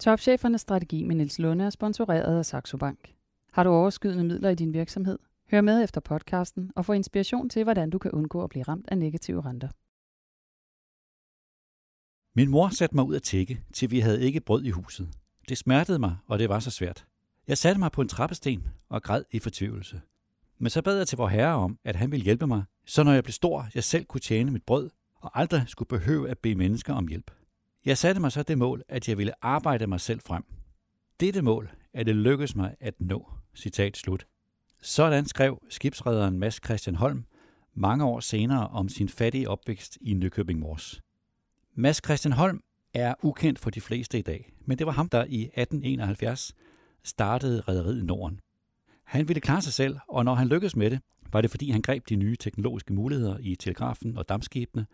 Topchefernes strategi med Nils Lunde er sponsoreret af Saxo Bank. Har du overskydende midler i din virksomhed? Hør med efter podcasten og få inspiration til, hvordan du kan undgå at blive ramt af negative renter. Min mor satte mig ud at tække, til vi havde ikke brød i huset. Det smertede mig, og det var så svært. Jeg satte mig på en trappesten og græd i fortvivlelse. Men så bad jeg til vor herre om, at han ville hjælpe mig, så når jeg blev stor, jeg selv kunne tjene mit brød, og aldrig skulle behøve at bede mennesker om hjælp. Jeg satte mig så det mål, at jeg ville arbejde mig selv frem. Dette mål er det lykkedes mig at nå. Citat slut. Sådan skrev skibsrederen Mads Christian Holm mange år senere om sin fattige opvækst i Nykøbing Mors. Mads Christian Holm er ukendt for de fleste i dag, men det var ham, der i 1871 startede Rederiet Norden. Han ville klare sig selv, og når han lykkedes med det, var det fordi han greb de nye teknologiske muligheder i telegrafen og dammskibene,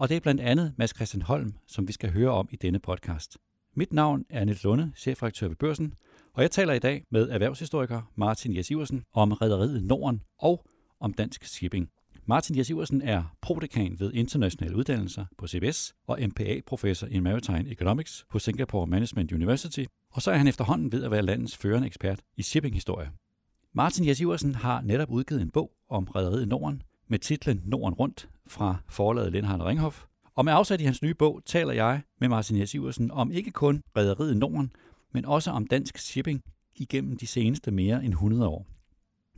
og det er blandt andet Mads Christian Holm, som vi skal høre om i denne podcast. Mit navn er Niels Lunde, chefredaktør ved Børsen, og jeg taler i dag med erhvervshistoriker Martin Jes Iversen om Rederiet Norden og om dansk shipping. Martin Jes Iversen er prodekan ved internationale uddannelser på CBS og MPA-professor i Maritime Economics på Singapore Management University, og så er han efterhånden ved at være landets førende ekspert i shippinghistorie. Martin Jes Iversen har netop udgivet en bog om Rederiet Norden med titlen Norden Rundt fra forlaget Lindhardt Ringhof. Og med afsæt i hans nye bog taler jeg med Martin Jes Iversen om ikke kun Rederiet Norden, men også om dansk shipping igennem de seneste mere end 100 år.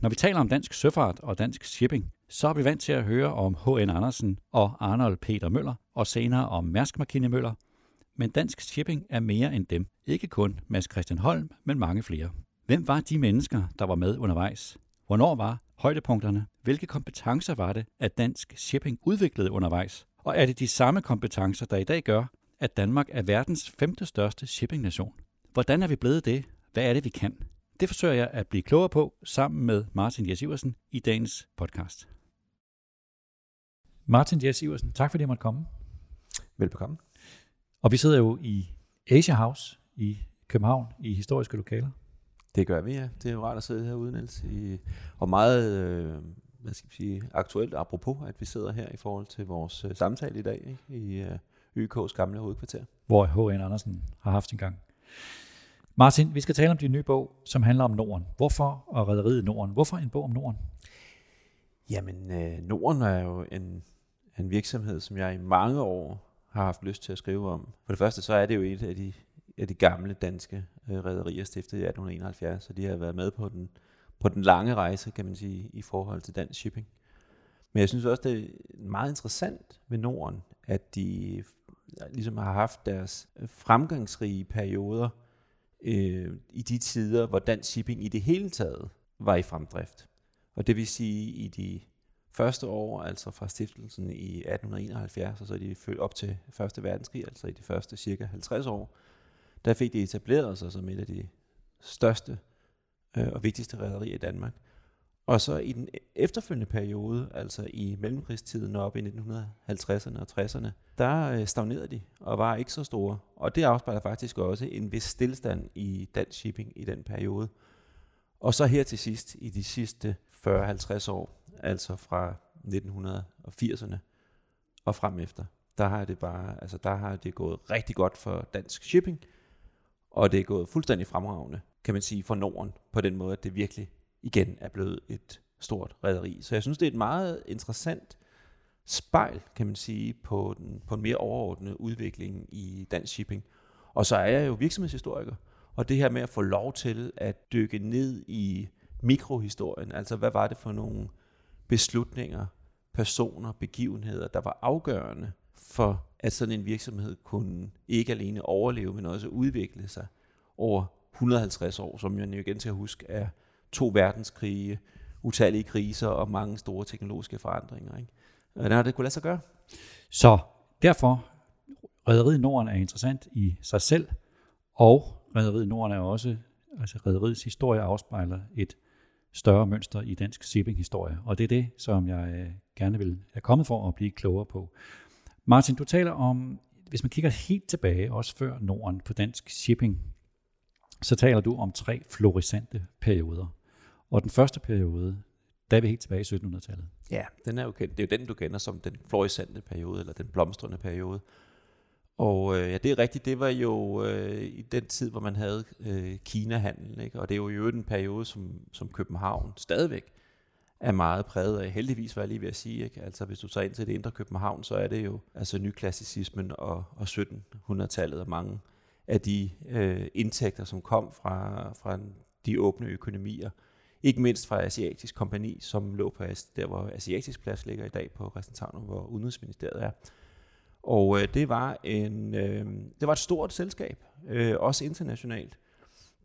Når vi taler om dansk søfart og dansk shipping, så er vi vant til at høre om H.N. Andersen og Arnold Peter Møller, og senere om Mærsk Markine Møller. Men dansk shipping er mere end dem. Ikke kun Mads Christian Holm, men mange flere. Hvem var de mennesker, der var med undervejs? Hvornår var højdepunkterne? Hvilke kompetencer var det, at dansk shipping udviklede undervejs? Og er det de samme kompetencer, der i dag gør, at Danmark er verdens femte største shippingnation? Hvordan er vi blevet det? Hvad er det, vi kan? Det forsøger jeg at blive klogere på sammen med Martin Jes Iversen i dagens podcast. Martin Jes Iversen, tak fordi jeg måtte komme. Velbekomme. Og vi sidder jo i Asia House i København i historiske lokaler. Det gør vi, ja. Det er jo rart at sidde herude, Niels. I, og meget øh, hvad skal vi sige, aktuelt apropos, at vi sidder her i forhold til vores øh, samtale i dag ikke? i øh, YK's gamle hovedkvarter. Hvor H.N. Andersen har haft sin gang. Martin, vi skal tale om din nye bog, som handler om Norden. Hvorfor og Rederiet Norden? Hvorfor en bog om Norden? Jamen, øh, Norden er jo en, en virksomhed, som jeg i mange år har haft lyst til at skrive om. For det første, så er det jo et af de, af de gamle danske øh, rædderier, stiftet i 1871, så de har været med på den, på den lange rejse, kan man sige, i forhold til dansk shipping. Men jeg synes også, det er meget interessant ved Norden, at de ligesom har haft deres øh, fremgangsrige perioder øh, i de tider, hvor dansk shipping i det hele taget var i fremdrift. Og det vil sige, i de første år, altså fra stiftelsen i 1871, og så er de følt op til Første Verdenskrig, altså i de første cirka 50 år, der fik de etableret sig som et af de største øh, og vigtigste rædderier i Danmark. Og så i den efterfølgende periode, altså i mellemkrigstiden op i 1950'erne og 60'erne, der øh, stagnerede de og var ikke så store. Og det afspejler faktisk også en vis stillstand i dansk shipping i den periode. Og så her til sidst, i de sidste 40-50 år, altså fra 1980'erne og frem efter, der har det bare, altså der har det gået rigtig godt for dansk shipping, og det er gået fuldstændig fremragende, kan man sige, for Norden, på den måde, at det virkelig igen er blevet et stort rederi. Så jeg synes, det er et meget interessant spejl, kan man sige, på, den, på en mere overordnet udvikling i dansk shipping. Og så er jeg jo virksomhedshistoriker, og det her med at få lov til at dykke ned i mikrohistorien, altså hvad var det for nogle beslutninger, personer, begivenheder, der var afgørende for, at sådan en virksomhed kunne ikke alene overleve, men også udvikle sig over 150 år, som jeg igen skal huske er to verdenskrige, utallige kriser og mange store teknologiske forandringer. Ikke? Hvordan der har det kunne lade sig gøre. Så derfor, Rederiet Norden er interessant i sig selv, og Rederiet Norden er også, altså Rederiets historie afspejler et større mønster i dansk shipping-historie, og det er det, som jeg øh, gerne vil have kommet for at blive klogere på. Martin, du taler om, hvis man kigger helt tilbage, også før Norden på dansk shipping, så taler du om tre florisante perioder. Og den første periode, der er vi helt tilbage i 1700-tallet. Ja, den er jo kendt. Det er jo den, du kender som den florisante periode, eller den blomstrende periode. Og øh, ja, det er rigtigt, det var jo øh, i den tid, hvor man havde øh, Kina-handel, ikke? og det er jo i øvrigt en periode, som, som København stadigvæk er meget præget af. Heldigvis var jeg lige ved at sige, ikke? altså hvis du tager ind til det indre København, så er det jo altså nyklassicismen og, og 1700-tallet og mange af de øh, indtægter, som kom fra, fra de åbne økonomier, ikke mindst fra Asiatisk Kompani, som lå på der, hvor Asiatisk Plads ligger i dag på Christianshavn, hvor Udenrigsministeriet er. Og øh, det, var en, øh, det var et stort selskab, øh, også internationalt.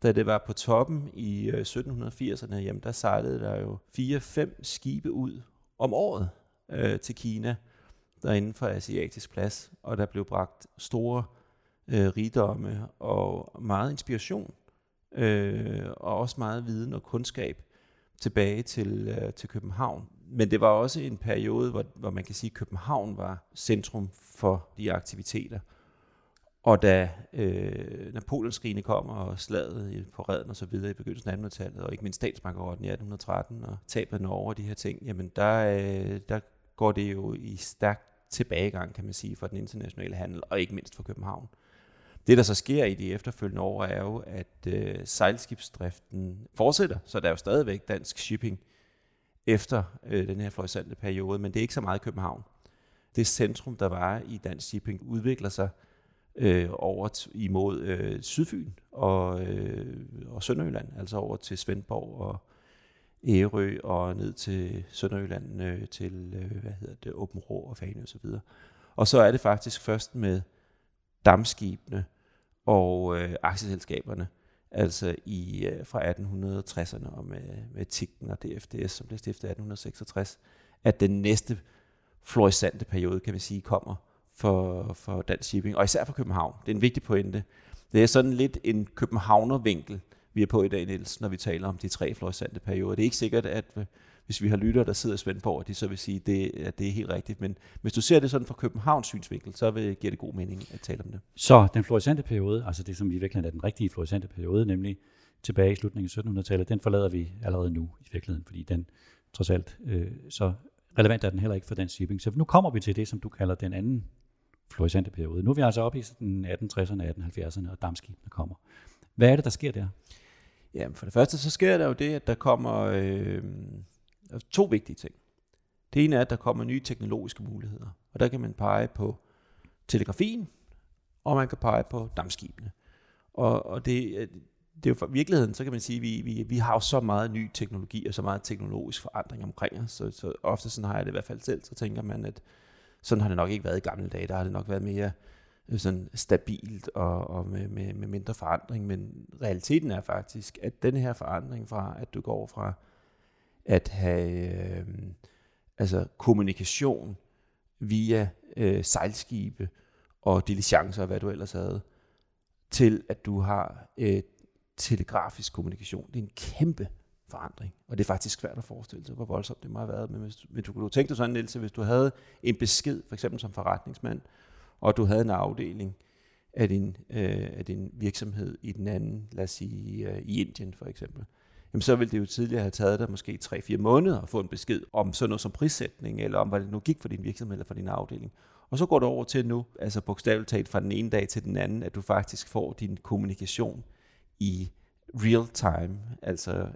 Da det var på toppen i øh, 1780'erne, jamen der sejlede der jo fire-fem skibe ud om året øh, til Kina, der inden for Asiatisk Plads, og der blev bragt store øh, rigdomme og meget inspiration, øh, og også meget viden og kundskab tilbage til, øh, til København. Men det var også en periode, hvor, hvor man kan sige, at København var centrum for de aktiviteter. Og da øh, Napoleonskrigene kom og slaget på redden og så videre i begyndelsen af 1800-tallet, og ikke mindst statsbankerotten i 1813 og tabet af Norge og de her ting, jamen der, øh, der går det jo i stærk tilbagegang, kan man sige, for den internationale handel, og ikke mindst for København. Det, der så sker i de efterfølgende år, er jo, at øh, sejlskibsdriften fortsætter, så der er jo stadigvæk dansk shipping efter øh, den her florissante periode, men det er ikke så meget København. Det centrum, der var i dansk shipping, udvikler sig øh, over imod øh, Sydfyn og, øh, og Sønderjylland, altså over til Svendborg og Ærø og ned til Sønderjylland øh, til øh, hvad hedder det, Åben Rå og Fane og så videre. Og så er det faktisk først med dammskibene og øh, aktieselskaberne, altså i øh, fra 1860'erne og med, med TIG'en og DFDS, som blev stiftet i 1866, at den næste florissante periode, kan vi sige, kommer for, for dansk shipping, og især for København. Det er en vigtig pointe. Det er sådan lidt en københavnervinkel, vi er på i dag, Niels, når vi taler om de tre fløjsante perioder. Det er ikke sikkert, at øh, hvis vi har lyttere, der sidder i Svendborg, at de så vil sige, det, at det er helt rigtigt. Men hvis du ser det sådan fra Københavns synsvinkel, så vil, giver det god mening at tale om det. Så den florissante periode, altså det, som i virkeligheden er den rigtige florissante periode, nemlig tilbage i slutningen af 1700-tallet, den forlader vi allerede nu i virkeligheden, fordi den trods alt, øh, så relevant er den heller ikke for den shipping. Så nu kommer vi til det, som du kalder den anden florissante periode. Nu er vi altså oppe i 1860'erne, 1870'erne, og dammskibene kommer. Hvad er det, der sker der? Jamen for det første, så sker der jo det, at der kommer øh, altså to vigtige ting. Det ene er, at der kommer nye teknologiske muligheder, og der kan man pege på telegrafien, og man kan pege på dammskibene. Og, og det, øh, det er jo for virkeligheden, så kan man sige, at vi, vi, vi har jo så meget ny teknologi og så meget teknologisk forandring omkring os, så, så ofte sådan har jeg det i hvert fald selv, så tænker man, at sådan har det nok ikke været i gamle dage, der har det nok været mere øh, sådan stabilt og, og med, med, med mindre forandring, men realiteten er faktisk, at den her forandring fra, at du går fra at have øh, altså kommunikation via øh, sejlskibe og diligencer og hvad du ellers havde, til at du har øh, telegrafisk kommunikation. Det er en kæmpe forandring, og det er faktisk svært at forestille sig, hvor voldsomt det må have været. Men hvis, men du kunne tænke dig sådan, Niels, hvis du havde en besked, for eksempel som forretningsmand, og du havde en afdeling af din, øh, af din virksomhed i den anden, lad os sige øh, i Indien for eksempel, jamen så ville det jo tidligere have taget dig måske 3-4 måneder at få en besked om sådan noget som prissætning, eller om hvad det nu gik for din virksomhed eller for din afdeling. Og så går det over til nu, altså bogstaveligt talt fra den ene dag til den anden, at du faktisk får din kommunikation i real time, altså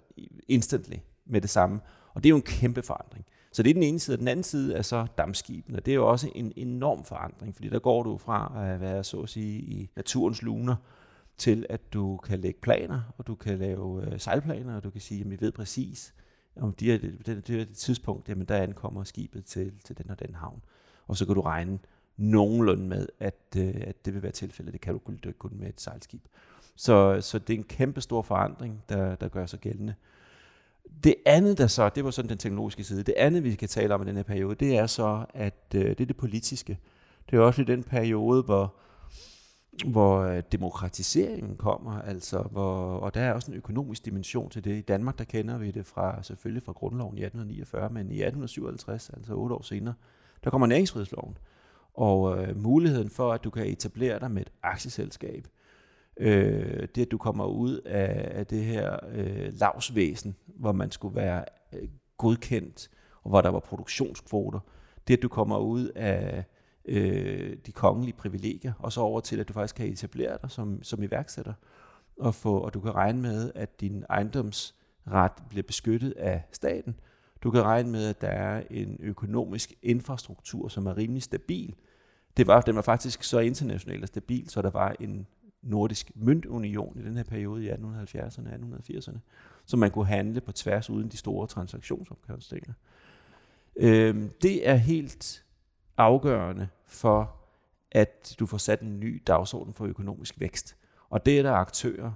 instantly med det samme. Og det er jo en kæmpe forandring. Så det er den ene side. Den anden side er så dammskibene. Det er jo også en enorm forandring, fordi der går du fra at være, så at sige, i naturens luner, til at du kan lægge planer, og du kan lave øh, sejlplaner, og du kan sige, at vi ved præcis, om de er, det, det, det, det tidspunkt, jamen der ankommer skibet til, til den og den havn. Og så kan du regne nogenlunde med, at, øh, at det vil være tilfældet. Det kan du kun, kun med et sejlskib. Så, så det er en kæmpe stor forandring, der, der gør sig gældende. Det andet, der så, det var sådan den teknologiske side, det andet, vi kan tale om i den her periode, det er så, at øh, det er det politiske. Det er også i den periode, hvor, hvor øh, demokratiseringen kommer, altså, hvor, og der er også en økonomisk dimension til det. I Danmark, der kender vi det fra, selvfølgelig fra grundloven i 1849, men i 1857, altså otte år senere, der kommer næringsfrihedsloven. Og øh, muligheden for, at du kan etablere dig med et aktieselskab, øh, det at du kommer ud af, af det her øh, lavsvæsen, hvor man skulle være øh, godkendt, og hvor der var produktionskvoter, det at du kommer ud af, øh, de kongelige privilegier, og så over til, at du faktisk kan etablere dig som, som iværksætter, og, få, og du kan regne med, at din ejendomsret bliver beskyttet af staten. Du kan regne med, at der er en økonomisk infrastruktur, som er rimelig stabil. Det var, den var faktisk så international og stabil, så der var en nordisk møntunion i den her periode i 1870'erne og 1880'erne, så man kunne handle på tværs uden de store transaktionsomkostninger. Øhm, det er helt afgørende for, at du får sat en ny dagsorden for økonomisk vækst. Og det er der aktører,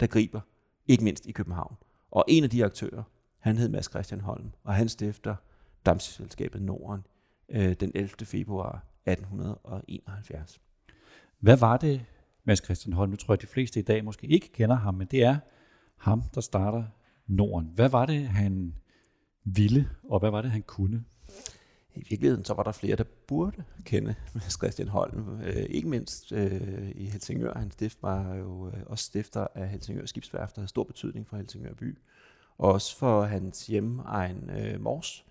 der griber, ikke mindst i København. Og en af de aktører, han hed Mads Christian Holm, og han stifter Damselskabet Norden øh, den 11. februar 1871. Hvad var det, Mads Christian Holm? Nu tror jeg, at de fleste i dag måske ikke kender ham, men det er ham, der starter Norden. Hvad var det, han ville, og hvad var det, han kunne? I virkeligheden så var der flere, der burde kende Mads Christian Holm. Øh, ikke mindst øh, i Helsingør. Han stift var jo øh, også stifter af Helsingør Skibsværft, der havde stor betydning for Helsingør by. Og også for hans hjemmeegn øh, Mors,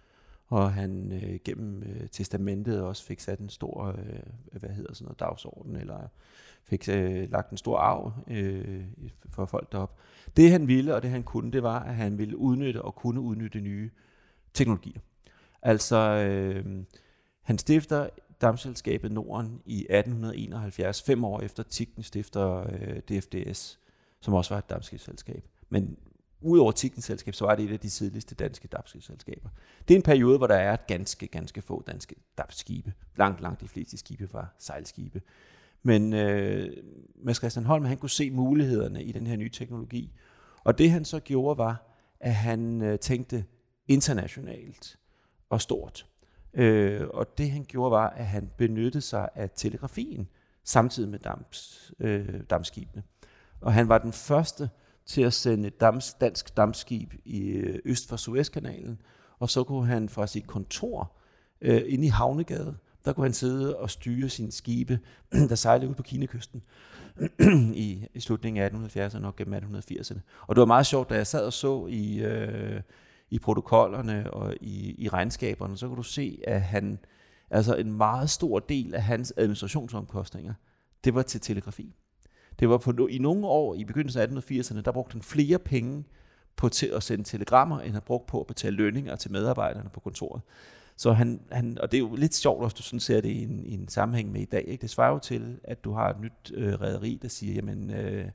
og han øh, gennem øh, testamentet også fik sat en stor, øh, hvad hedder sådan noget, dagsorden, eller fik øh, lagt en stor arv øh, for folk derop. Det han ville, og det han kunne, det var, at han ville udnytte og kunne udnytte nye teknologier. Altså, øh, han stifter damselskabet Norden i 1871, fem år efter Tigten stifter øh, DFDS, som også var et dammskibsselskab. Men udover Tikkens selskab, så var det et af de tidligste danske dampskibsselskaber. Det er en periode, hvor der er ganske, ganske få danske dampskibe. Langt, langt de fleste skibe var sejlskibe. Men øh, Mads Christian Holm, han kunne se mulighederne i den her nye teknologi. Og det han så gjorde, var, at han øh, tænkte internationalt og stort. Øh, og det han gjorde, var, at han benyttede sig af telegrafien samtidig med damps, øh, dampskibene. Og han var den første til at sende et dams, dansk dampskib i øh, øst for Suezkanalen, og så kunne han fra sit kontor øh, inde i Havnegade, der kunne han sidde og styre sine skibe, der sejlede ud på Kinekysten i, i slutningen af 1870'erne og gennem 1880'erne. Og det var meget sjovt, da jeg sad og så i, øh, i protokollerne og i, i regnskaberne, så kunne du se, at han, altså en meget stor del af hans administrationsomkostninger, det var til telegrafi. Det var på, i nogle år i begyndelsen af 1880'erne, der brugte han flere penge på til at sende telegrammer, end han brugte på at betale lønninger til medarbejderne på kontoret. Så han, han, og det er jo lidt sjovt, hvis du sådan ser det i en, i en sammenhæng med i dag. Ikke? Det svarer jo til, at du har et nyt øh, rederi, der siger, jamen øh,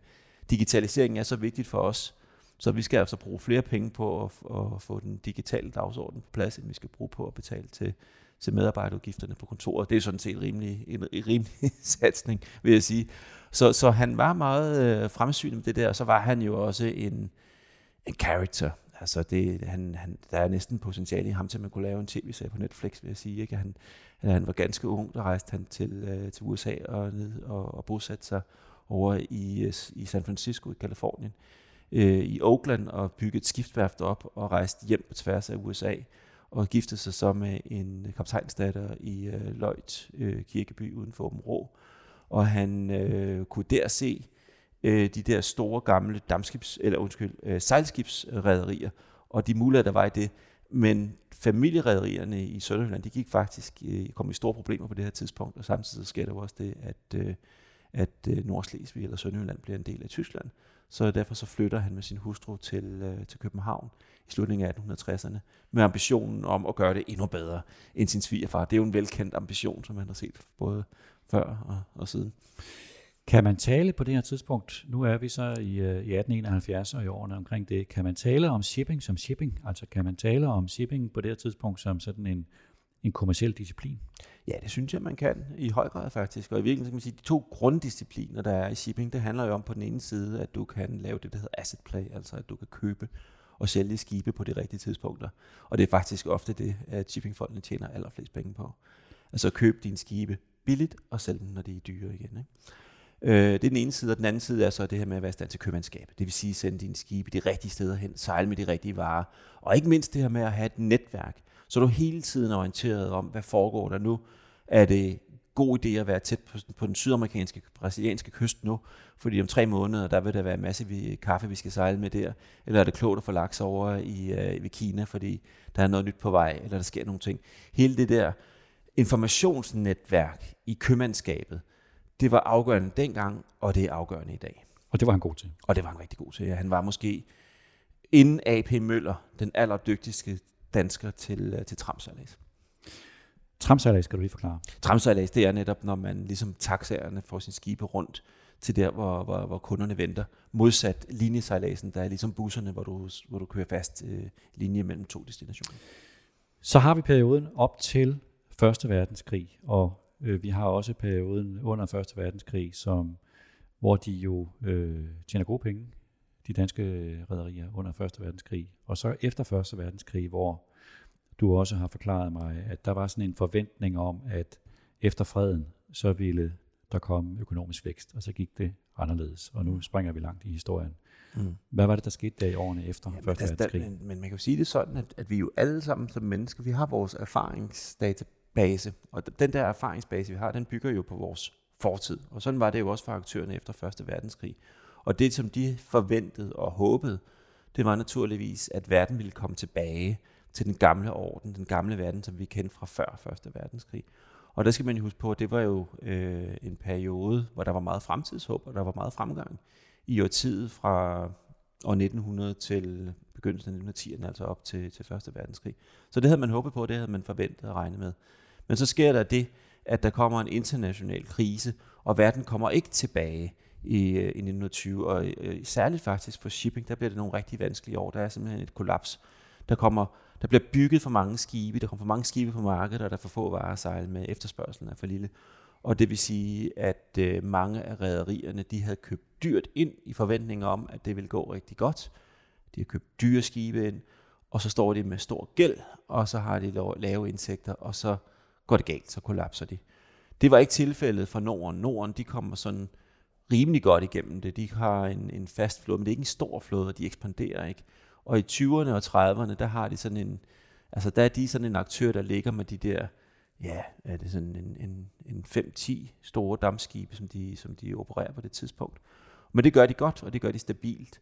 digitaliseringen er så vigtigt for os, så vi skal altså bruge flere penge på at, at få den digitale dagsorden på plads, end vi skal bruge på at betale til, til medarbejderudgifterne på kontoret. Det er sådan set rimelig, en, en rimelig satsning, vil jeg sige. Så, så han var meget øh, fremsynet med det der, og så var han jo også en, en character. Altså det, han, han, der er næsten potentiale i ham til, at man kunne lave en tv-serie på Netflix, vil jeg sige. Ikke? Han, han var ganske ung, der rejste han til, øh, til USA og, ned og, og bosatte sig over i, øh, i San Francisco i Kalifornien, øh, i Oakland og byggede et skibsværft op og rejste hjem på tværs af USA og giftede sig så med en kaptajnsdatter i øh, Løjt øh, kirkeby uden for Åben Rå og han øh, kunne der se øh, de der store gamle dammskibs, eller undskyld, øh, sejlskibsrederier, og de muligheder, der var i det. Men familierederierne i Sønderjylland, de gik faktisk, øh, kom i store problemer på det her tidspunkt, og samtidig sker der også det, at, øh, at øh, Nordslesvig eller Sønderjylland bliver en del af Tyskland. Så derfor så flytter han med sin hustru til, øh, til København i slutningen af 1860'erne, med ambitionen om at gøre det endnu bedre end sin svigerfar. Det er jo en velkendt ambition, som man har set både før og, og siden. Kan man tale på det her tidspunkt, nu er vi så i, øh, i 1871 og i årene omkring det, kan man tale om shipping som shipping? Altså kan man tale om shipping på det her tidspunkt som sådan en, en kommersiel disciplin? Ja, det synes jeg, man kan i høj grad faktisk. Og i virkeligheden kan man sige, de to grunddiscipliner, der er i shipping, det handler jo om på den ene side, at du kan lave det, der hedder asset play, altså at du kan købe og sælge skibe på de rigtige tidspunkter. Og det er faktisk ofte det, at shippingfolkene tjener allerflest penge på. Altså at købe dine skibe billigt og sælge dem, når de er dyre igen. Ikke? Øh, det er den ene side, og den anden side er så det her med at være i stand til købmandskab. Det vil sige sende dine skibe de rigtige steder hen, sejle med de rigtige varer. Og ikke mindst det her med at have et netværk, så du hele tiden er orienteret om, hvad foregår der nu. Er det god idé at være tæt på, på den sydamerikanske, brasilianske kyst nu, fordi om tre måneder, der vil der være en masse vi, kaffe, vi skal sejle med der, eller er det klogt at få laks over i, uh, ved Kina, fordi der er noget nyt på vej, eller der sker nogle ting. Hele det der informationsnetværk i købmandskabet, det var afgørende dengang, og det er afgørende i dag. Og det var han god til. Og det var han rigtig god til. Ja, han var måske inden A.P. Møller den allerdygtigste dansker til, øh, til tramsalas. Tramsalas skal du lige forklare. Tramsalas, det er netop, når man ligesom taxaerne får sin skibe rundt til der, hvor, hvor, hvor kunderne venter. Modsat linjesejladsen, der er ligesom busserne, hvor du, hvor du kører fast øh, linje mellem to destinationer. Så har vi perioden op til Første Verdenskrig, og øh, vi har også perioden under Første Verdenskrig, som, hvor de jo øh, tjener gode penge, de danske rædderier under Første Verdenskrig. Og så efter Første Verdenskrig, hvor du også har forklaret mig, at der var sådan en forventning om, at efter freden, så ville der komme økonomisk vækst, og så gik det anderledes. Og nu springer vi langt i historien. Mm. Hvad var det, der skete der i årene efter Jamen, Første altså, Verdenskrig? Men, men man kan jo sige det sådan, at, at vi jo alle sammen som mennesker, vi har vores erfaringsdatabase, og den der erfaringsbase, vi har, den bygger jo på vores fortid. Og sådan var det jo også for aktørerne efter Første Verdenskrig. Og det, som de forventede og håbede, det var naturligvis, at verden ville komme tilbage til den gamle orden, den gamle verden, som vi kendte fra før Første Verdenskrig. Og der skal man jo huske på, at det var jo øh, en periode, hvor der var meget fremtidshåb, og der var meget fremgang i årtiet fra år 1900 til begyndelsen af 1910'erne, altså op til, til Første Verdenskrig. Så det havde man håbet på, det havde man forventet at regne med. Men så sker der det, at der kommer en international krise, og verden kommer ikke tilbage i, øh, i 1920, og øh, særligt faktisk for shipping, der bliver det nogle rigtig vanskelige år. Der er simpelthen et kollaps. Der kommer der bliver bygget for mange skibe, der kommer for mange skibe på markedet, og der er for få varer at sejle med. Efterspørgselen er for lille. Og det vil sige, at øh, mange af rædderierne, de havde købt dyrt ind i forventning om, at det ville gå rigtig godt. De har købt dyre skibe ind, og så står de med stor gæld, og så har de lave indtægter, og så går det galt, så kollapser de. Det var ikke tilfældet for Norden. Norden, de kommer sådan rimelig godt igennem det. De har en, en fast flåde, men det er ikke en stor flåde, og de ekspanderer ikke. Og i 20'erne og 30'erne, der har de sådan en, altså der er de sådan en aktør, der ligger med de der, ja, er det sådan en, en, en 5-10 store dammskibe, som de, som de opererer på det tidspunkt. Men det gør de godt, og det gør de stabilt.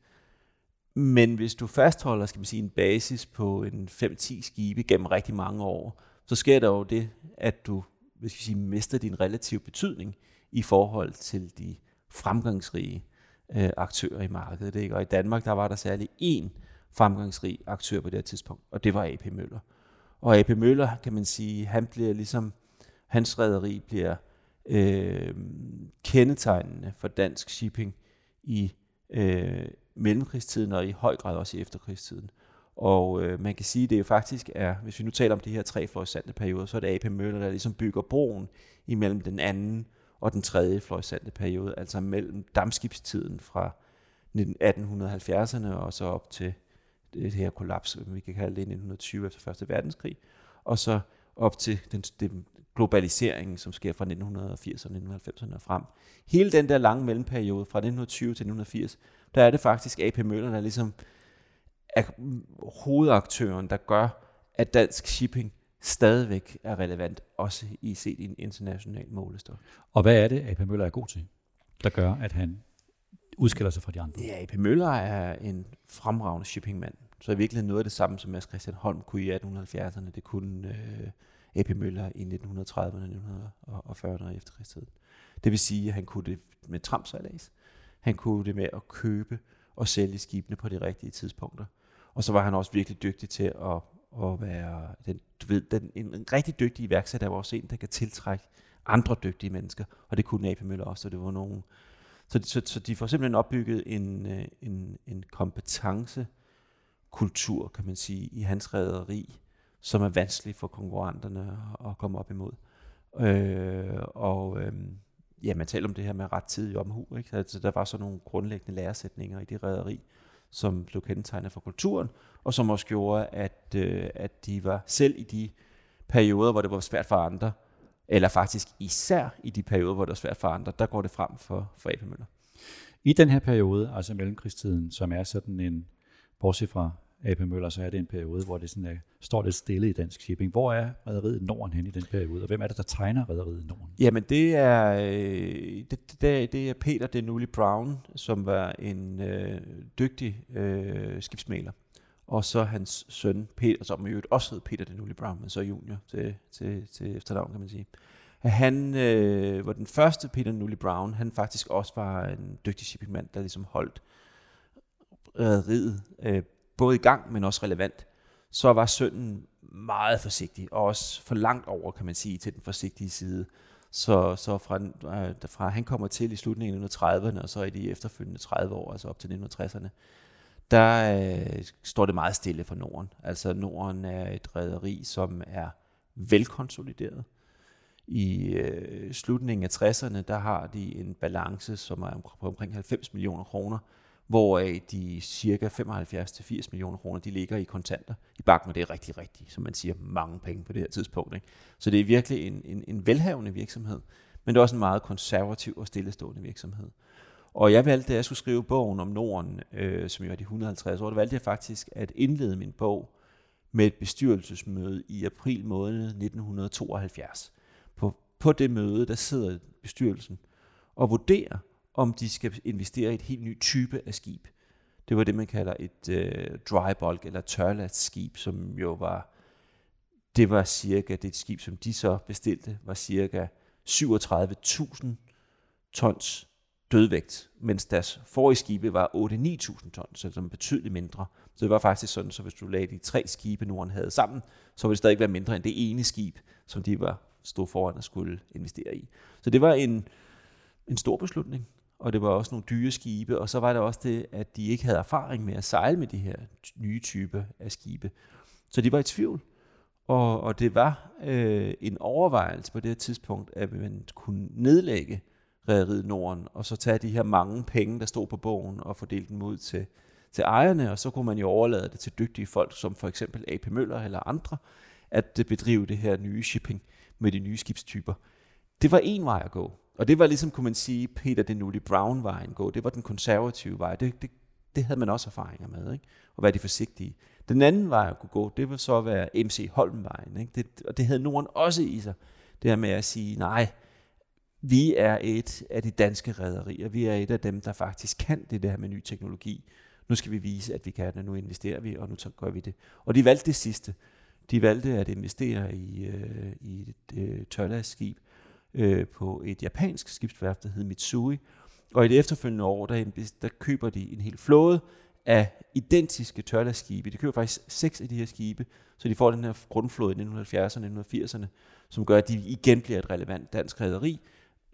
Men hvis du fastholder, skal man sige, en basis på en 5-10 skibe gennem rigtig mange år, så sker der jo det, at du hvis jeg sige, mister din relative betydning i forhold til de fremgangsrige øh, aktører i markedet. Ikke? Og i Danmark, der var der særlig én fremgangsrig aktør på det her tidspunkt, og det var AP Møller. Og AP Møller, kan man sige, han bliver ligesom, hans rederi bliver øh, kendetegnende for dansk shipping i øh, mellemkrigstiden og i høj grad også i efterkrigstiden. Og øh, man kan sige, at det jo faktisk er, hvis vi nu taler om de her tre florissante perioder, så er det AP Møller, der ligesom bygger broen imellem den anden og den tredje florissante periode, altså mellem dammskibstiden fra 1870'erne og så op til det her kollaps, vi kan kalde det 1920 efter Første Verdenskrig, og så op til den, den globalisering, som sker fra 1980'erne og 1990'erne og frem. Hele den der lange mellemperiode fra 1920 til 1980, der er det faktisk AP Møller, der ligesom er hovedaktøren, der gør, at dansk shipping stadigvæk er relevant, også i set i en international målestok. Og hvad er det, AP Møller er god til, der gør, at han udskiller sig fra de andre? Ja, AP Møller er en fremragende shippingmand. Så i virkeligheden noget af det samme, som Mads Christian Holm kunne i 1870'erne, det kunne øh, AP Møller i 1930'erne 1940'erne og efterkrigstiden. Det vil sige, at han kunne det med tramsejlads. Han kunne det med at købe og sælge skibene på de rigtige tidspunkter. Og så var han også virkelig dygtig til at, at være den, du ved, den, en, en rigtig dygtig iværksætter var også en, der kan tiltrække andre dygtige mennesker. Og det kunne AP Møller også, så det var nogle så, så, så de får simpelthen opbygget en, øh, en, en kompetencekultur, kan man sige, i hans rædderi, som er vanskelig for konkurrenterne at komme op imod. Øh, og øh, ja, man taler om det her med ret tid i omhu. Ikke? Altså, der var så nogle grundlæggende læresætninger i det rædderi, som blev kendetegnet for kulturen, og som også gjorde, at, øh, at de var selv i de perioder, hvor det var svært for andre, eller faktisk især i de perioder, hvor det er svært for andre, der går det frem for, for AP Møller. I den her periode, altså mellemkrigstiden, som er sådan en, bortset fra AP Møller, så er det en periode, hvor det sådan er, står lidt stille i dansk shipping. Hvor er rederiet Norden hen i den periode, og hvem er det, der tegner rederiet Norden? Jamen det er, øh, det, det, det er Peter Denuli Brown, som var en øh, dygtig øh, skibsmaler og så hans søn Peter, som i øvrigt også hed Peter Denuli Brown, men så junior til, til, til efternavn, kan man sige. Han øh, var den første Peter Denuli Brown, han faktisk også var en dygtig shippingmand, der ligesom holdt rederiet øh, både i gang, men også relevant. Så var sønnen meget forsigtig, og også for langt over, kan man sige, til den forsigtige side. Så, så fra, øh, fra han kommer til i slutningen af 1930'erne, og så i de efterfølgende 30 år, altså op til 1960'erne, der øh, står det meget stille for Norden. Altså Norden er et rederi, som er velkonsolideret. I øh, slutningen af 60'erne, der har de en balance, som er på omkring 90 millioner kroner, hvoraf de cirka 75-80 millioner kroner, de ligger i kontanter i banken, og det er rigtig, rigtig, som man siger, mange penge på det her tidspunkt. Ikke? Så det er virkelig en, en, en velhavende virksomhed, men det er også en meget konservativ og stillestående virksomhed. Og jeg valgte, da jeg skulle skrive bogen om Norden, øh, som jo er de 150 år, der valgte jeg faktisk at indlede min bog med et bestyrelsesmøde i april måned 1972. På, på det møde, der sidder bestyrelsen og vurderer, om de skal investere i et helt ny type af skib. Det var det, man kalder et øh, dry bulk eller tørlastskib, som jo var, det var cirka, det skib, som de så bestilte, var cirka 37.000 tons dødvægt, mens deres forrige skibe var 8-9.000 det var betydeligt mindre. Så det var faktisk sådan, så hvis du lagde de tre skibe, Norden havde sammen, så ville det stadig være mindre end det ene skib, som de var stod foran og skulle investere i. Så det var en, en stor beslutning, og det var også nogle dyre skibe, og så var det også det, at de ikke havde erfaring med at sejle med de her nye typer af skibe. Så de var i tvivl, og, og det var øh, en overvejelse på det her tidspunkt, at man kunne nedlægge Rederiet Norden, og så tage de her mange penge, der stod på bogen, og fordele dem ud til, til ejerne, og så kunne man jo overlade det til dygtige folk, som for eksempel AP Møller eller andre, at øh, bedrive det her nye shipping med de nye skibstyper. Det var en vej at gå. Og det var ligesom, kunne man sige, Peter Denulli Brown-vejen gå. Det var den konservative vej. Det, det, det havde man også erfaringer med, ikke? Og være de forsigtige. Den anden vej at kunne gå, det var så være MC Holmvejen, Ikke? Det, og det havde Norden også i sig. Det her med at sige, nej, vi er et af de danske rædderier. Vi er et af dem, der faktisk kan det der med ny teknologi. Nu skal vi vise, at vi kan det. Nu investerer vi, og nu gør vi det. Og de valgte det sidste. De valgte at investere i, øh, i et øh, tørlastskib øh, på et japansk skibsværft, der hed Mitsui. Og i det efterfølgende år, der, der køber de en hel flåde af identiske tørlastskibe. De køber faktisk seks af de her skibe, så de får den her grundflåde i 1970'erne og 1980'erne, som gør, at de igen bliver et relevant dansk rederi,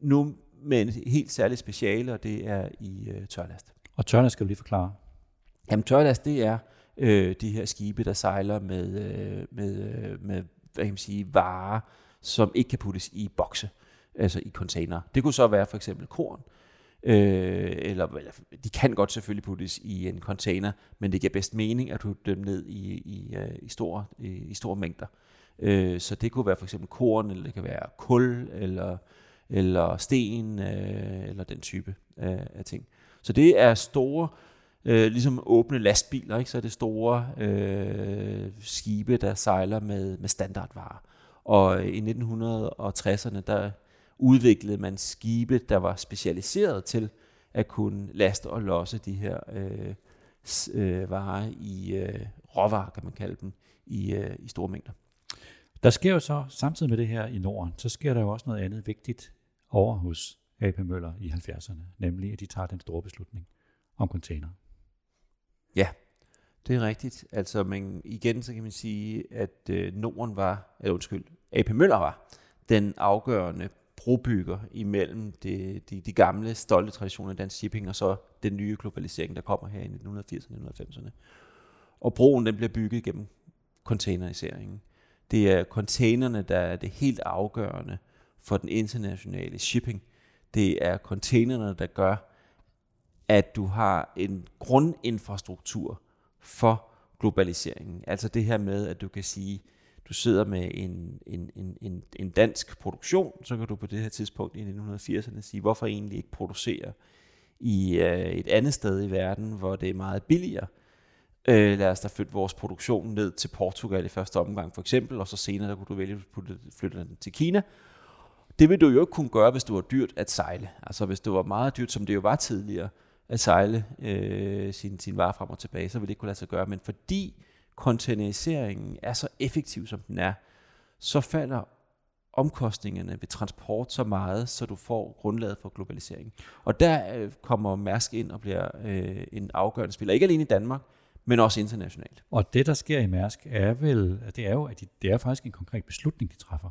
nu med en helt særlig speciale, og det er i øh, tørlast. Og tørlast skal du lige forklare. Jamen tørlast, det er øh, de her skibe, der sejler med, øh, med, øh, med hvad kan man sige, varer, som ikke kan puttes i bokse, altså i container. Det kunne så være for eksempel korn, øh, eller, eller de kan godt selvfølgelig puttes i en container, men det giver bedst mening at putte dem ned i, i, øh, i, store, i, i store mængder. Øh, så det kunne være for eksempel korn, eller det kan være kul, eller eller sten, øh, eller den type af, af ting. Så det er store, øh, ligesom åbne lastbiler, ikke? så er det store øh, skibe, der sejler med, med standardvarer. Og i 1960'erne, der udviklede man skibe, der var specialiseret til at kunne laste og losse de her øh, øh, varer i øh, råvarer, kan man kalde dem, i, øh, i store mængder. Der sker jo så, samtidig med det her i Norden, så sker der jo også noget andet vigtigt over hos AP Møller i 70'erne, nemlig at de tager den store beslutning om container. Ja, det er rigtigt. Altså, men igen så kan man sige, at øh, Norden var, eller undskyld, AP Møller var den afgørende brobygger imellem det, de, de gamle, stolte traditioner af dansk shipping, og så den nye globalisering, der kommer her i 1980'erne og 1990'erne. Og broen den bliver bygget gennem containeriseringen. Det er containerne, der er det helt afgørende for den internationale shipping. Det er containerne, der gør, at du har en grundinfrastruktur for globaliseringen. Altså det her med, at du kan sige, du sidder med en, en, en, en, en dansk produktion, så kan du på det her tidspunkt i 1980'erne sige, hvorfor egentlig ikke producere i øh, et andet sted i verden, hvor det er meget billigere. Øh, lad os da flytte vores produktion ned til Portugal i første omgang for eksempel, og så senere der kunne du vælge at flytte den til Kina, det vil du jo ikke kunne gøre, hvis det var dyrt at sejle. Altså hvis det var meget dyrt, som det jo var tidligere, at sejle øh, sin, sin varer frem og tilbage, så vil det ikke kunne lade sig gøre. Men fordi containeriseringen er så effektiv, som den er, så falder omkostningerne ved transport så meget, så du får grundlaget for globalisering. Og der øh, kommer Mærsk ind og bliver øh, en afgørende spiller, ikke alene i Danmark, men også internationalt. Og det, der sker i Mærsk, er vel, det er jo, at de, det er faktisk en konkret beslutning, de træffer.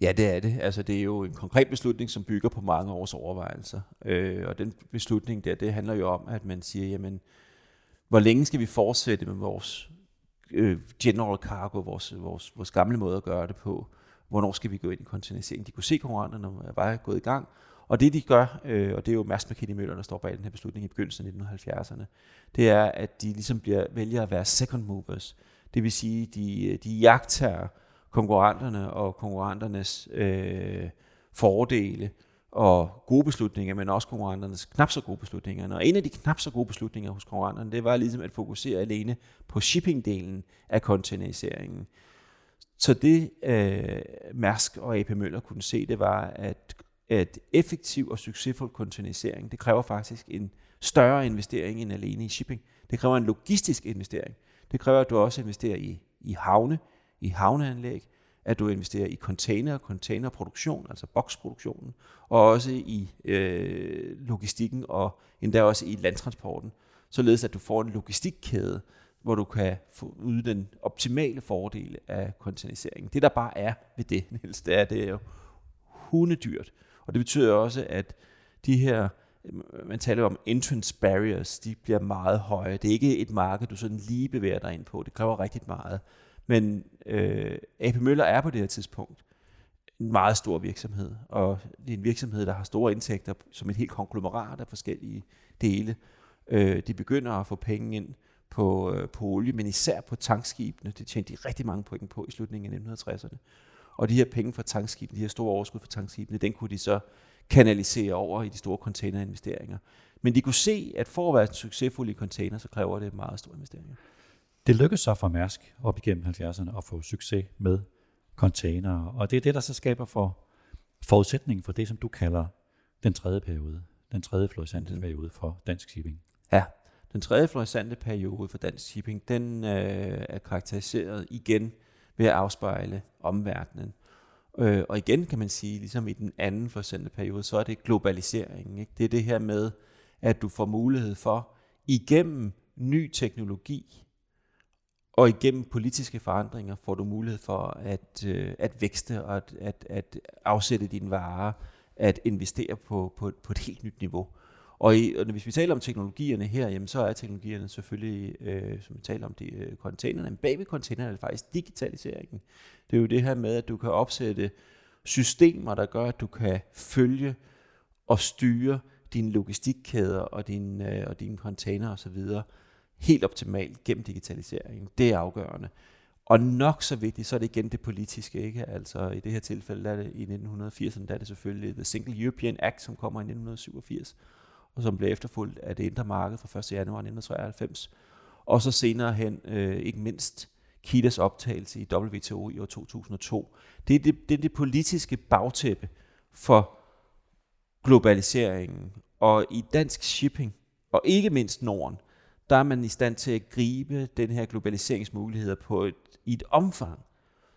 Ja, det er det. Altså, det er jo en konkret beslutning, som bygger på mange års overvejelser. Øh, og den beslutning der, det handler jo om, at man siger, jamen, hvor længe skal vi fortsætte med vores øh, general cargo, vores, vores, vores gamle måde at gøre det på? Hvornår skal vi gå ind i kontinentisering? De kunne se konkurrenterne var gået i gang, og det de gør, øh, og det er jo Mærsk McKinney Møller, der står bag den her beslutning i begyndelsen af 1970'erne, det er, at de ligesom bliver, vælger at være second movers. Det vil sige, de, øh, de jagter konkurrenterne og konkurrenternes øh, fordele og gode beslutninger, men også konkurrenternes knap så gode beslutninger. Og en af de knap så gode beslutninger hos konkurrenterne, det var ligesom at fokusere alene på shippingdelen af containeriseringen. Så det øh, Mærsk og AP Møller kunne se, det var, at, at effektiv og succesfuld containerisering, det kræver faktisk en større investering end alene i shipping. Det kræver en logistisk investering. Det kræver, at du også investerer i, i havne, i havneanlæg, at du investerer i container, containerproduktion, altså boksproduktionen, og også i øh, logistikken og endda også i landtransporten, således at du får en logistikkæde, hvor du kan få ud den optimale fordel af containeriseringen. Det der bare er ved det, Niels, det er, det er jo hundedyrt. Og det betyder også, at de her, man taler om entrance barriers, de bliver meget høje. Det er ikke et marked, du sådan lige bevæger dig ind på. Det kræver rigtig meget. Men øh, AP Møller er på det her tidspunkt en meget stor virksomhed, og det er en virksomhed, der har store indtægter som et helt konglomerat af forskellige dele. Øh, de begynder at få penge ind på, øh, på olie, men især på tankskibene. Det tjente de rigtig mange point på i slutningen af 1960'erne. Og de her penge fra tankskibene, de her store overskud fra tankskibene, den kunne de så kanalisere over i de store containerinvesteringer. Men de kunne se, at for at være succesfulde i container, så kræver det meget store investeringer. Det lykkedes så for Mærsk op igennem 70'erne at få succes med container, og det er det, der så skaber for forudsætningen for det, som du kalder den tredje periode, den tredje florissante mm. periode for dansk shipping. Ja, den tredje florissante periode for dansk shipping, den øh, er karakteriseret igen ved at afspejle omverdenen. Øh, og igen kan man sige, ligesom i den anden florissante periode, så er det globaliseringen. Ikke? Det er det her med, at du får mulighed for igennem ny teknologi og igennem politiske forandringer får du mulighed for at, øh, at vækste og at, at, at afsætte dine varer, at investere på, på, på et helt nyt niveau. Og, i, og hvis vi taler om teknologierne her, jamen, så er teknologierne selvfølgelig, øh, som vi taler om, de øh, containerne, men bag ved containerne er det faktisk digitaliseringen. Det er jo det her med, at du kan opsætte systemer, der gør, at du kan følge og styre dine logistikkæder og dine, øh, og dine container osv helt optimalt gennem digitaliseringen. Det er afgørende. Og nok så vigtigt, så er det igen det politiske, ikke? Altså i det her tilfælde, der er det i 1980'erne, der er det selvfølgelig The Single European Act, som kommer i 1987, og som blev efterfulgt af det indre marked fra 1. januar 1993. Og så senere hen, øh, ikke mindst, Kitas optagelse i WTO i år 2002. Det er det, det er det politiske bagtæppe for globaliseringen. Og i dansk shipping, og ikke mindst Norden, der er man i stand til at gribe den her globaliseringsmuligheder på et, i et omfang,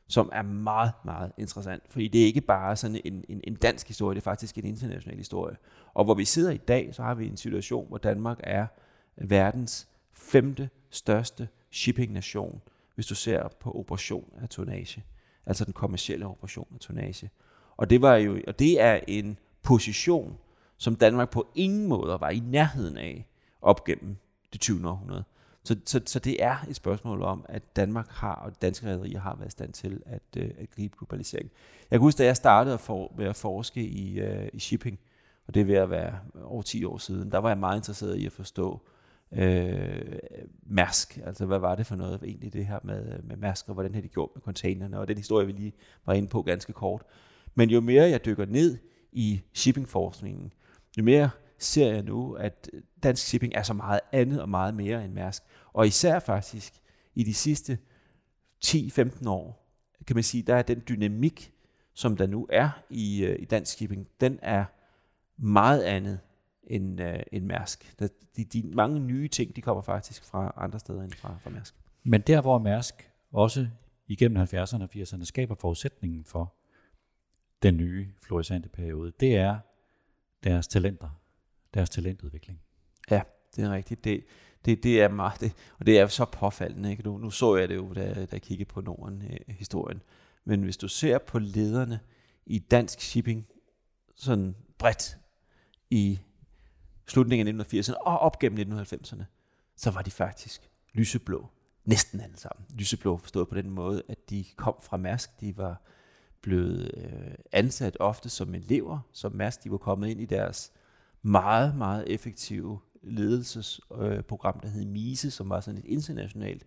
som er meget, meget interessant. Fordi det er ikke bare sådan en, en, en dansk historie, det er faktisk en international historie. Og hvor vi sidder i dag, så har vi en situation, hvor Danmark er verdens femte største shipping-nation, hvis du ser på operation af tonnage. Altså den kommercielle operation af tonnage. Og det, var jo, og det er en position, som Danmark på ingen måde var i nærheden af op gennem det 20. århundrede. Så, så, så det er et spørgsmål om, at Danmark har, og danske rædderier har været i stand til at, øh, at gribe globalisering. Jeg kan huske, da jeg startede for, med at forske i, øh, i shipping, og det er ved at være over 10 år siden, der var jeg meget interesseret i at forstå øh, Mærsk. Altså, hvad var det for noget egentlig det her med, med Mærsk, og hvordan har de gjort med containerne, og den historie, vi lige var inde på ganske kort. Men jo mere jeg dykker ned i shippingforskningen, jo mere ser jeg nu, at øh, dansk shipping er så meget andet og meget mere end Mærsk. Og især faktisk i de sidste 10-15 år, kan man sige, der er den dynamik, som der nu er i, øh, i dansk shipping, den er meget andet end, øh, end Mærsk. Der, de, de mange nye ting, de kommer faktisk fra andre steder end fra, fra Mærsk. Men der, hvor Mærsk også igennem 70'erne og 80'erne skaber forudsætningen for den nye florissante periode, det er deres talenter, deres talentudvikling. Ja, det er rigtigt. Det, det, det er meget, det, og det er så påfaldende. Ikke? Nu, nu så jeg det jo, da, da jeg kiggede på Norden-historien. Øh, Men hvis du ser på lederne i dansk shipping, sådan bredt i slutningen af 1980'erne og op gennem 1990'erne, så var de faktisk lyseblå. Næsten alle sammen. Lyseblå forstået på den måde, at de kom fra Mærsk. De var blevet øh, ansat ofte som elever, som Mærsk. De var kommet ind i deres meget, meget effektive ledelsesprogram, øh, der hed MISE, som var sådan et internationalt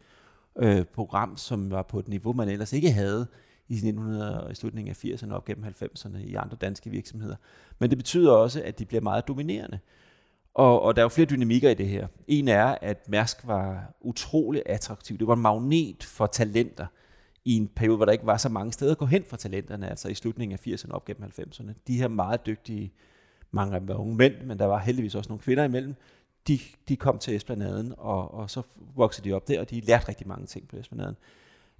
øh, program, som var på et niveau, man ellers ikke havde i, 1900, i slutningen af 80'erne op gennem 90'erne i andre danske virksomheder. Men det betyder også, at de bliver meget dominerende. Og, og der er jo flere dynamikker i det her. En er, at Mærsk var utrolig attraktiv. Det var en magnet for talenter i en periode, hvor der ikke var så mange steder at gå hen for talenterne, altså i slutningen af 80'erne op gennem 90'erne. De her meget dygtige, mange af dem var unge mænd, men der var heldigvis også nogle kvinder imellem, de, de kom til Esplanaden, og, og så voksede de op der, og de lærte rigtig mange ting på Esplanaden.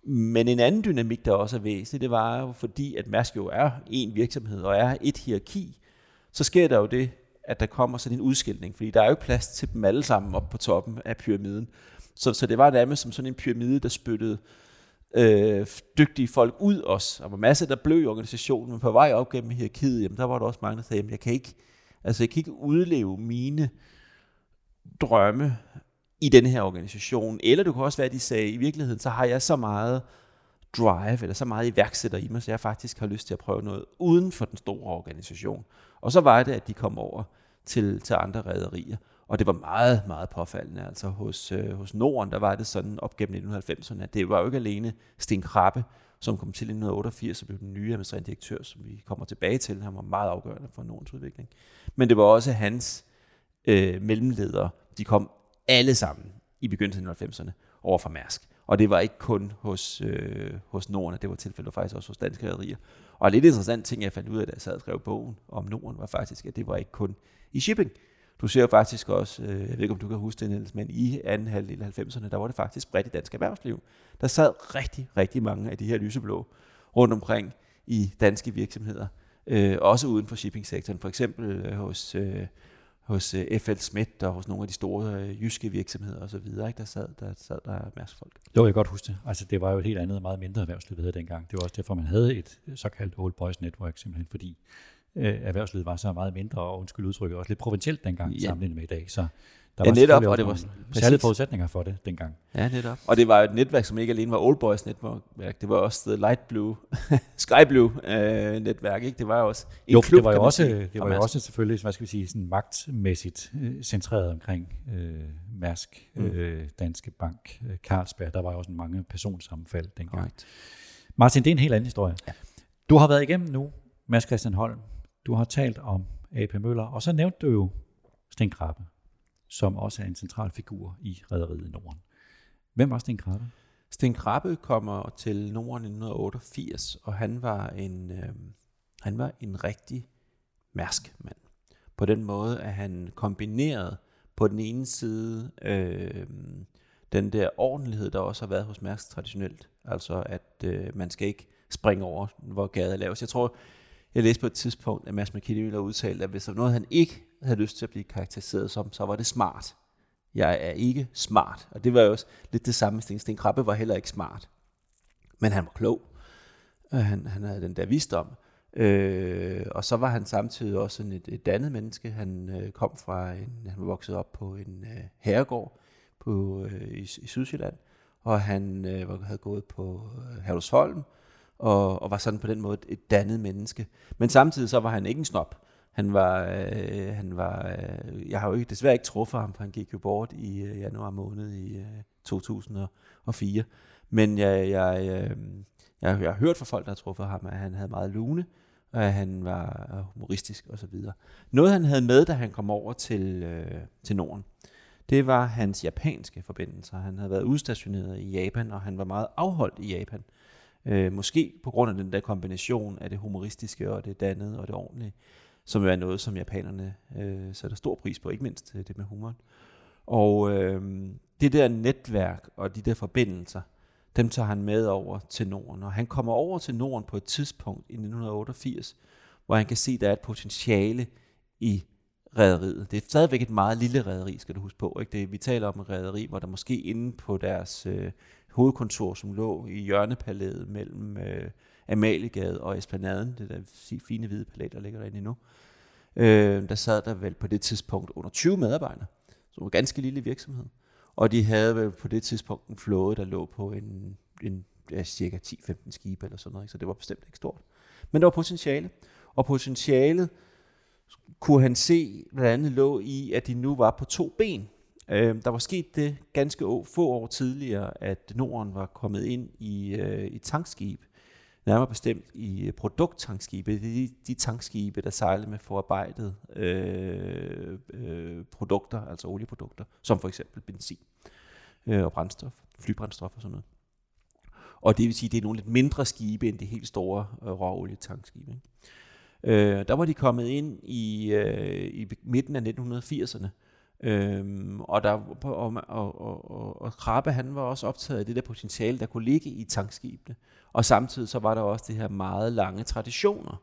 Men en anden dynamik, der også er væsentlig, det var jo fordi, at Mærsk jo er en virksomhed, og er et hierarki, så sker der jo det, at der kommer sådan en udskilning, fordi der er jo plads til dem alle sammen op på toppen af pyramiden. Så, så det var nærmest som sådan en pyramide, der spyttede øh, øh, dygtige folk ud også. Der var masser, der blev i organisationen, men på vej op gennem hierarkiet, jamen, der var der også mange, der sagde, jamen, jeg kan ikke, altså, jeg kan ikke udleve mine drømme i den her organisation. Eller det kunne også være, at de sagde, i virkeligheden, så har jeg så meget drive, eller så meget iværksætter i mig, så jeg faktisk har lyst til at prøve noget uden for den store organisation. Og så var det, at de kom over til, til andre rædderier. Og det var meget, meget påfaldende. Altså hos, øh, hos Norden, der var det sådan op gennem 1990'erne, at det var jo ikke alene Sten Krabbe, som kom til i 1988 og blev den nye administrerende direktør, som vi kommer tilbage til. Han var meget afgørende for Nordens udvikling. Men det var også hans øh, mellemledere. De kom alle sammen i begyndelsen af 90'erne over fra Mærsk. Og det var ikke kun hos, øh, hos Norden, det var tilfældet faktisk også hos danske rædderier. Og en lidt interessant ting, jeg fandt ud af, da jeg sad og skrev bogen om Norden, var faktisk, at det var ikke kun i shipping. Du ser jo faktisk også, øh, jeg ved ikke om du kan huske det, Niels, men i anden halvdel af 90'erne, der var det faktisk bredt i dansk erhvervsliv. Der sad rigtig, rigtig mange af de her lyseblå rundt omkring i danske virksomheder, øh, også uden for shippingsektoren. For eksempel øh, hos, øh, hos øh, FL Schmidt og hos nogle af de store øh, jyske virksomheder osv., ikke? Der, sad, der sad der Mærsk folk. Jo, jeg kan godt huske det. Altså, det var jo et helt andet, og meget mindre erhvervsliv, det dengang. Det var også derfor, man havde et såkaldt Old Boys Network, simpelthen fordi øh, erhvervslivet var så meget mindre, og undskyld udtrykket, også lidt provincielt dengang, ja. sammenlignet med i dag. Så der ja, var netop, og det var særlige forudsætninger for det dengang. Ja, netop. Og det var et netværk, som ikke alene var Old Boys netværk, det var også The Light Blue, Sky Blue øh, netværk, ikke? Det var også en jo, klub, det var jo også, det var jo også selvfølgelig, hvad skal vi sige, sådan magtmæssigt øh, centreret omkring øh, Mærsk, mm. øh, Danske Bank, øh, Carlsberg. Der var jo også mange personsammenfald dengang. Right. Martin, det er en helt anden historie. Ja. Du har været igennem nu, Mads Christian Holm. Du har talt om AP Møller, og så nævnte du jo Sten Krabbe som også er en central figur i Rederiet Norden. Hvem var Sten Krabbe? Sten Krabbe kommer til Norden i 1988, og han var en, øh, han var en rigtig mærsk mand. På den måde, at han kombinerede på den ene side øh, den der ordentlighed, der også har været hos Mærsk traditionelt. Altså, at øh, man skal ikke springe over, hvor gaden laves. Jeg tror, jeg læste på et tidspunkt, at Mads McKinney ville have udtalt, at hvis der var noget, han ikke havde lyst til at blive karakteriseret som, så var det smart. Jeg er ikke smart. Og det var jo også lidt det samme. Sten, Sten Krabbe var heller ikke smart. Men han var klog. Øh, han, han havde den der visdom. Øh, og så var han samtidig også en, et, et dannet menneske. Han øh, kom fra en, han var vokset op på en øh, herregård på, øh, i, i Sydsjælland, og han øh, havde gået på øh, og, og var sådan på den måde et dannet menneske. Men samtidig så var han ikke en snop. Han var, øh, han var øh, jeg har jo ikke, desværre ikke truffet ham, for han gik jo bort i øh, januar måned i øh, 2004. Men jeg, jeg, øh, jeg, jeg har hørt fra folk, der har truffet ham, at han havde meget lune, og at han var øh, humoristisk osv. Noget han havde med, da han kom over til, øh, til Norden, det var hans japanske forbindelser. Han havde været udstationeret i Japan, og han var meget afholdt i Japan. Øh, Øh, måske på grund af den der kombination af det humoristiske og det dannede og det ordentlige. som er noget, som japanerne øh, sætter stor pris på, ikke mindst øh, det med humoren. Og øh, det der netværk og de der forbindelser, dem tager han med over til Norden. Og han kommer over til Norden på et tidspunkt i 1988, hvor han kan se, at der er et potentiale i rædderiet. Det er stadigvæk et meget lille rædderi, skal du huske på. Ikke? Det, vi taler om et rædderi, hvor der måske inde på deres øh, hovedkontor, som lå i hjørnepalæet mellem øh, Amaliegade og Esplanaden, det der fine hvide palæ, der ligger derinde nu, øh, der sad der vel på det tidspunkt under 20 medarbejdere, så var en ganske lille virksomhed. Og de havde vel på det tidspunkt en flåde, der lå på en, en ja, cirka 10-15 skibe eller sådan noget, ikke? så det var bestemt ikke stort. Men der var potentiale, og potentialet kunne han se blandt andet lå i, at de nu var på to ben. Øh, der var sket det ganske få år tidligere, at Norden var kommet ind i, øh, i tankskib, nærmere bestemt i øh, produkttankskibe. Det er de, de tankskibe, der sejlede med forarbejdet øh, øh, produkter, altså olieprodukter, som for eksempel benzin øh, og brændstof, flybrændstof og sådan noget. Og det vil sige, at det er nogle lidt mindre skibe end de helt store øh, råolietankskibe. Ikke? Øh, der var de kommet ind i, øh, i midten af 1980'erne, Øhm, og, der, og, og, og, og, og Krabbe han var også optaget af det der potentiale, der kunne ligge i tankskibene. Og samtidig så var der også det her meget lange traditioner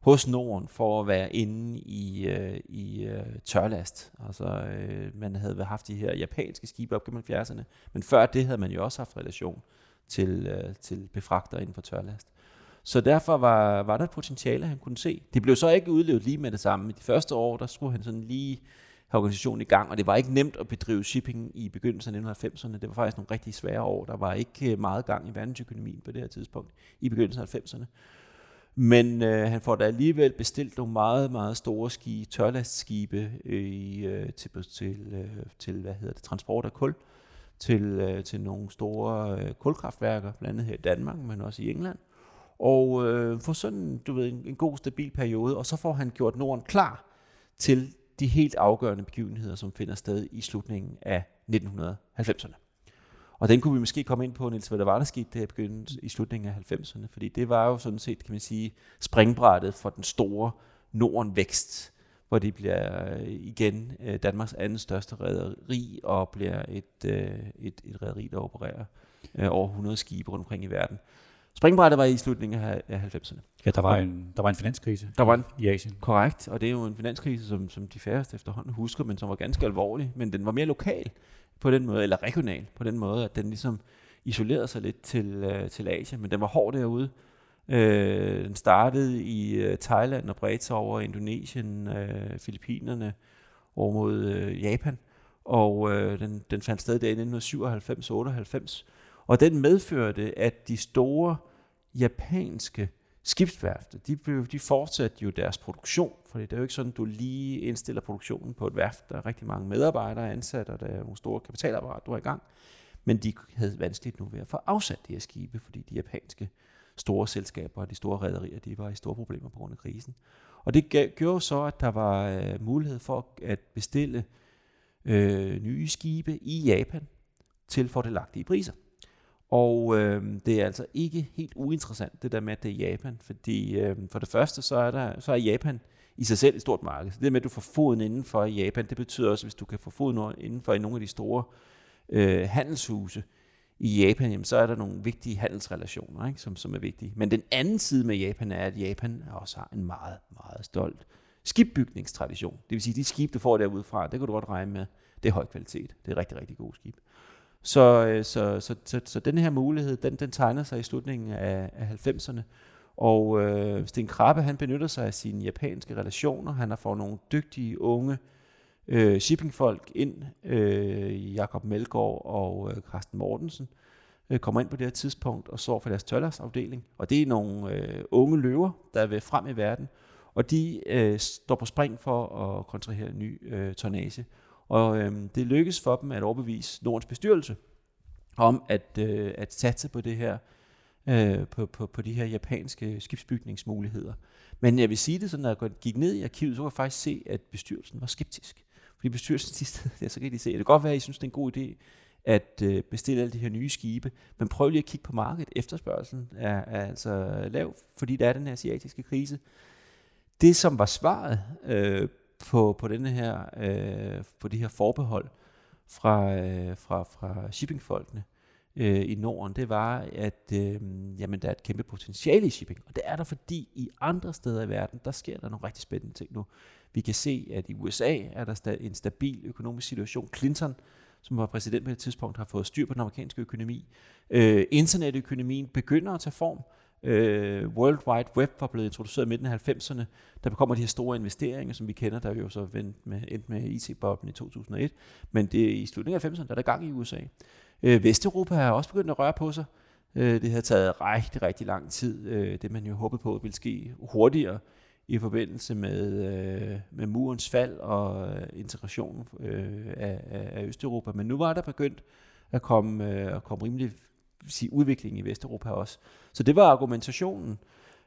hos Norden for at være inde i, øh, i øh, tørlast. Altså øh, man havde haft de her japanske skibe op gennem 70'erne, men før det havde man jo også haft relation til, øh, til befragter inden for tørlast. Så derfor var, var der et potentiale, han kunne se. Det blev så ikke udlevet lige med det samme. De første år, der skulle han sådan lige have organisationen i gang, og det var ikke nemt at bedrive shipping i begyndelsen af 1990'erne. Det var faktisk nogle rigtig svære år. Der var ikke øh, meget gang i verdensøkonomien på det her tidspunkt, i begyndelsen af 90'erne. Men øh, han får da alligevel bestilt nogle meget, meget store ski, tørlastskibe øh, i, øh, til, til, øh, til hvad hedder det, transport af kul til, øh, til nogle store øh, kulkraftværker, blandt andet her i Danmark, men også i England og øh, får sådan du ved, en, en god, stabil periode, og så får han gjort Norden klar til de helt afgørende begivenheder, som finder sted i slutningen af 1990'erne. Og den kunne vi måske komme ind på, Niels, hvad der var, der skete der begyndte i slutningen af 90'erne, fordi det var jo sådan set, kan man sige, springbrættet for den store Norden-vækst, hvor det bliver øh, igen øh, Danmarks anden største rederi og bliver et, øh, et, et rederi, der opererer over 100 skibe rundt omkring i verden. Springbrættet var i slutningen af 90'erne. Ja, der var, en, der var en finanskrise der var en, i Asien. Korrekt, og det er jo en finanskrise, som, som de færreste efterhånden husker, men som var ganske alvorlig, men den var mere lokal på den måde, eller regional på den måde, at den ligesom isolerede sig lidt til, uh, til Asien, men den var hård derude. Uh, den startede i uh, Thailand og bredte sig over Indonesien, uh, Filippinerne over mod uh, Japan, og uh, den, den fandt sted der i 1997-98, og den medførte, at de store japanske skibsværfter, de, blev, de fortsatte jo deres produktion, for det er jo ikke sådan, at du lige indstiller produktionen på et værft. Der er rigtig mange medarbejdere ansat, og der er nogle store kapitalapparater, du er i gang. Men de havde vanskeligt nu ved at få afsat de her skibe, fordi de japanske store selskaber og de store rædderier, de var i store problemer på grund af krisen. Og det gjorde så, at der var øh, mulighed for at bestille øh, nye skibe i Japan til fordelagtige priser. Og øh, det er altså ikke helt uinteressant, det der med, at det er Japan, fordi øh, for det første, så er, der, så er Japan i sig selv et stort marked. Så det med, at du får foden indenfor i Japan, det betyder også, at hvis du kan få foden indenfor i nogle af de store øh, handelshuse i Japan, jamen, så er der nogle vigtige handelsrelationer, ikke, som, som er vigtige. Men den anden side med Japan er, at Japan også har en meget, meget stolt skibbygningstradition. Det vil sige, de skib, du får derudfra, det kan du godt regne med, det er høj kvalitet. Det er rigtig, rigtig gode skib. Så, øh, så, så, så, så den her mulighed, den, den tegner sig i slutningen af, af 90'erne. Og øh, Sten Krabbe, han benytter sig af sine japanske relationer. Han har fået nogle dygtige unge øh, shippingfolk ind. Øh, Jakob Melgaard og øh, Carsten Mortensen øh, kommer ind på det her tidspunkt og står for deres tøllersafdeling. Og det er nogle øh, unge løver, der vil frem i verden. Og de øh, står på spring for at kontrahere ny øh, tonnage. Og øh, det lykkedes for dem at overbevise Nordens bestyrelse om at, øh, at satse på det her, øh, på, på, på de her japanske skibsbygningsmuligheder. Men jeg vil sige det sådan, når jeg gik ned i arkivet, så kunne jeg faktisk se, at bestyrelsen var skeptisk. Fordi bestyrelsen sidste, ja, så kan de se, at det kan godt være, at I synes, det er en god idé at øh, bestille alle de her nye skibe, men prøv lige at kigge på markedet. Efterspørgselen er, er altså lav, fordi der er den her asiatiske krise det, som var svaret øh, på, på, denne her, øh, på de her forbehold fra, øh, fra, fra shippingfolkene øh, i Norden, det var, at øh, jamen, der er et kæmpe potentiale i shipping. Og det er der, fordi i andre steder i verden, der sker der nogle rigtig spændende ting nu. Vi kan se, at i USA er der en stabil økonomisk situation. Clinton, som var præsident på et tidspunkt, har fået styr på den amerikanske økonomi. Øh, internetøkonomien begynder at tage form. Øh, World Wide Web var blevet introduceret i midten af 90'erne. Der kommer de her store investeringer, som vi kender, der er jo så vendt med, endt med IT-boblen i 2001. Men det er i slutningen af 90'erne, der er der gang i USA. Øh, Vesteuropa har også begyndt at røre på sig. Øh, det har taget rigtig, rigtig lang tid. Øh, det man jo håbede på ville ske hurtigere i forbindelse med, øh, med murens fald og øh, øh, af, af Østeuropa. Men nu var der begyndt at komme, øh, at komme rimelig sige, udviklingen i Vesteuropa også. Så det var argumentationen.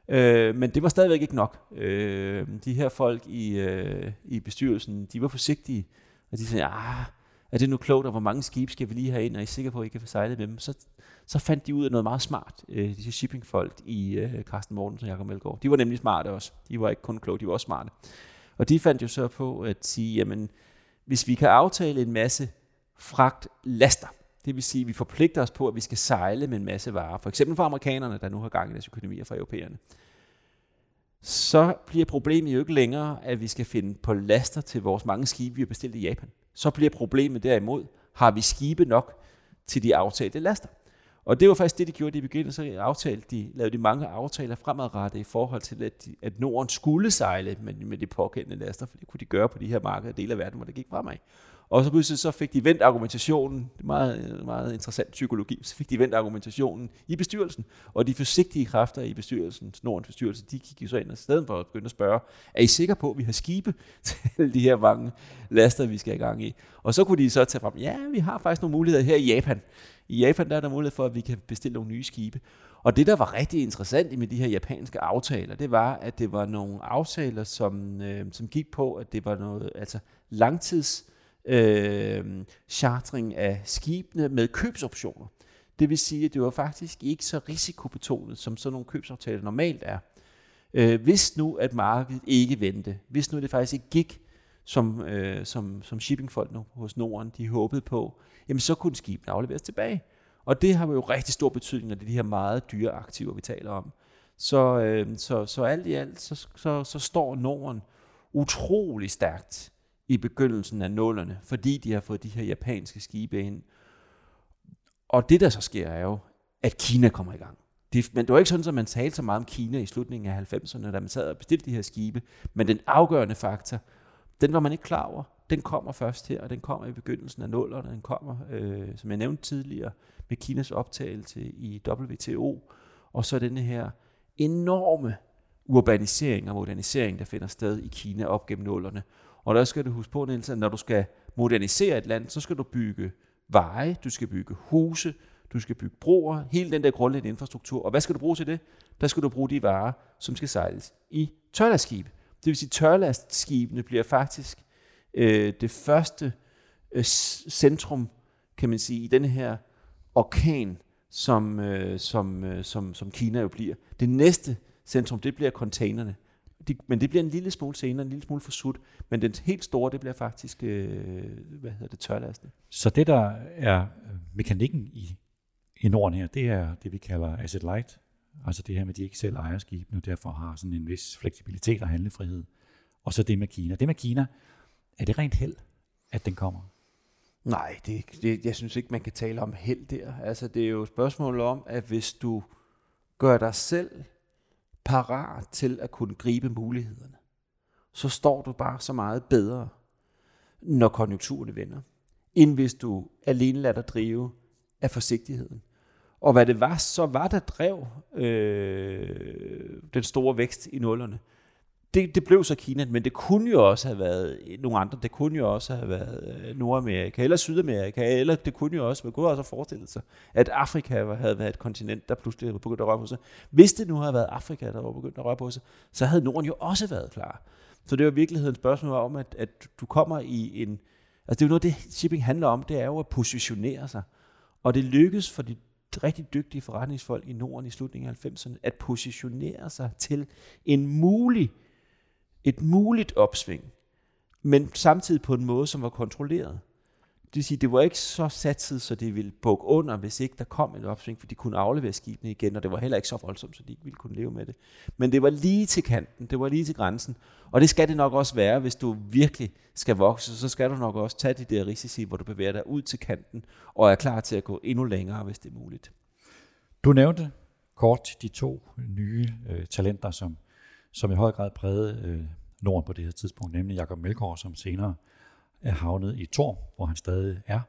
Øh, men det var stadigvæk ikke nok. Øh, de her folk i, øh, i bestyrelsen, de var forsigtige, og de sagde, ah, er det nu klogt, og hvor mange skibe skal vi lige have ind, og er I sikre på, at I kan få sejlet med dem? Så, så fandt de ud af noget meget smart, øh, disse shippingfolk i øh, Carsten Morten og Jacob Melgaard. De var nemlig smarte også. De var ikke kun kloge, de var også smarte. Og de fandt jo så på at sige, jamen, hvis vi kan aftale en masse fragt laster, det vil sige, at vi forpligter os på, at vi skal sejle med en masse varer, for eksempel for amerikanerne, der nu har gang i deres økonomi, og for europæerne, så bliver problemet jo ikke længere, at vi skal finde på laster til vores mange skibe, vi har bestilt i Japan. Så bliver problemet derimod, har vi skibe nok til de aftalte laster? Og det var faktisk det, de gjorde i begyndelsen. Så aftalte de, lavede de mange aftaler fremadrettet i forhold til, at, de, at Norden skulle sejle med, med de pågældende laster, for det kunne de gøre på de her markeder dele af verden, hvor det gik fremad. Og så pludselig så fik de vendt argumentationen, det er meget, meget interessant psykologi, så fik de vendt argumentationen i bestyrelsen, og de forsigtige kræfter i bestyrelsen, Nordens bestyrelse, de gik jo så ind og stedet for at begynde at spørge, er I sikre på, at vi har skibe til de her mange laster, vi skal i gang i? Og så kunne de så tage frem, ja, vi har faktisk nogle muligheder her i Japan. I Japan der er der mulighed for, at vi kan bestille nogle nye skibe. Og det, der var rigtig interessant med de her japanske aftaler, det var, at det var nogle aftaler, som, øh, som gik på, at det var noget altså langtids øh, chartring af skibene med købsoptioner. Det vil sige, at det var faktisk ikke så risikobetonet, som sådan nogle købsaftaler normalt er. Øh, hvis nu, at markedet ikke vendte, hvis nu det faktisk ikke gik, som, øh, som, som shippingfolk nu hos Norden, de håbede på, jamen så kunne skibene afleveres tilbage. Og det har jo rigtig stor betydning, når det er de her meget dyre aktiver, vi taler om. Så, øh, så, så alt i alt, så, så, så står Norden utrolig stærkt i begyndelsen af nullerne, fordi de har fået de her japanske skibe ind. Og det, der så sker, er jo, at Kina kommer i gang. Det, men det var ikke sådan, at man talte så meget om Kina i slutningen af 90'erne, da man sad og bestilte de her skibe. Men den afgørende faktor, den var man ikke klar over. Den kommer først her, og den kommer i begyndelsen af nullerne. Den kommer, øh, som jeg nævnte tidligere, med Kinas optagelse i WTO. Og så denne her enorme urbanisering og modernisering, der finder sted i Kina op gennem nullerne. Og der skal du huske på, Niels, at når du skal modernisere et land, så skal du bygge veje, du skal bygge huse, du skal bygge broer, hele den der grundlæggende infrastruktur. Og hvad skal du bruge til det? Der skal du bruge de varer, som skal sejles i tørlastskib. Det vil sige, at tørlastskibene bliver faktisk øh, det første øh, centrum, kan man sige, i den her orkan, som, øh, som, øh, som, som Kina jo bliver. Det næste centrum, det bliver containerne de, men det bliver en lille smule senere, en lille smule forsudt. Men den helt store, det bliver faktisk, øh, hvad hedder det, tørlasten. Så det, der er mekanikken i, i Norden her, det er det, vi kalder asset light. Altså det her med, at de ikke selv ejer skibene, og derfor har sådan en vis fleksibilitet og handlefrihed. Og så det med Kina. Det med Kina, er det rent held, at den kommer? Nej, det, det, jeg synes ikke, man kan tale om held der. Altså, det er jo et spørgsmål om, at hvis du gør dig selv parat til at kunne gribe mulighederne, så står du bare så meget bedre, når konjunkturerne vender, end hvis du alene lader dig drive af forsigtigheden. Og hvad det var, så var der drev øh, den store vækst i nullerne det, det blev så Kina, men det kunne jo også have været øh, nogle andre. Det kunne jo også have været øh, Nordamerika eller Sydamerika, eller det kunne jo også, man kunne også have forestillet sig, at Afrika havde været et kontinent, der pludselig havde begyndt at røre på sig. Hvis det nu havde været Afrika, der var begyndt at røre på sig, så havde Norden jo også været klar. Så det var i virkeligheden et spørgsmål om, at, at du kommer i en... Altså det er jo noget, det shipping handler om, det er jo at positionere sig. Og det lykkes for de rigtig dygtige forretningsfolk i Norden i slutningen af 90'erne at positionere sig til en mulig et muligt opsving, men samtidig på en måde, som var kontrolleret. Det vil sige, det var ikke så satset, så det ville bukke under, hvis ikke der kom et opsving, for de kunne aflevere skibene igen, og det var heller ikke så voldsomt, så de ikke ville kunne leve med det. Men det var lige til kanten, det var lige til grænsen, og det skal det nok også være, hvis du virkelig skal vokse, så skal du nok også tage de der risici, hvor du bevæger dig ud til kanten, og er klar til at gå endnu længere, hvis det er muligt. Du nævnte kort de to nye øh, talenter, som, som i høj grad prægede øh, Norden på det her tidspunkt, nemlig Jakob Melgaard, som senere er havnet i Tor, hvor han stadig er,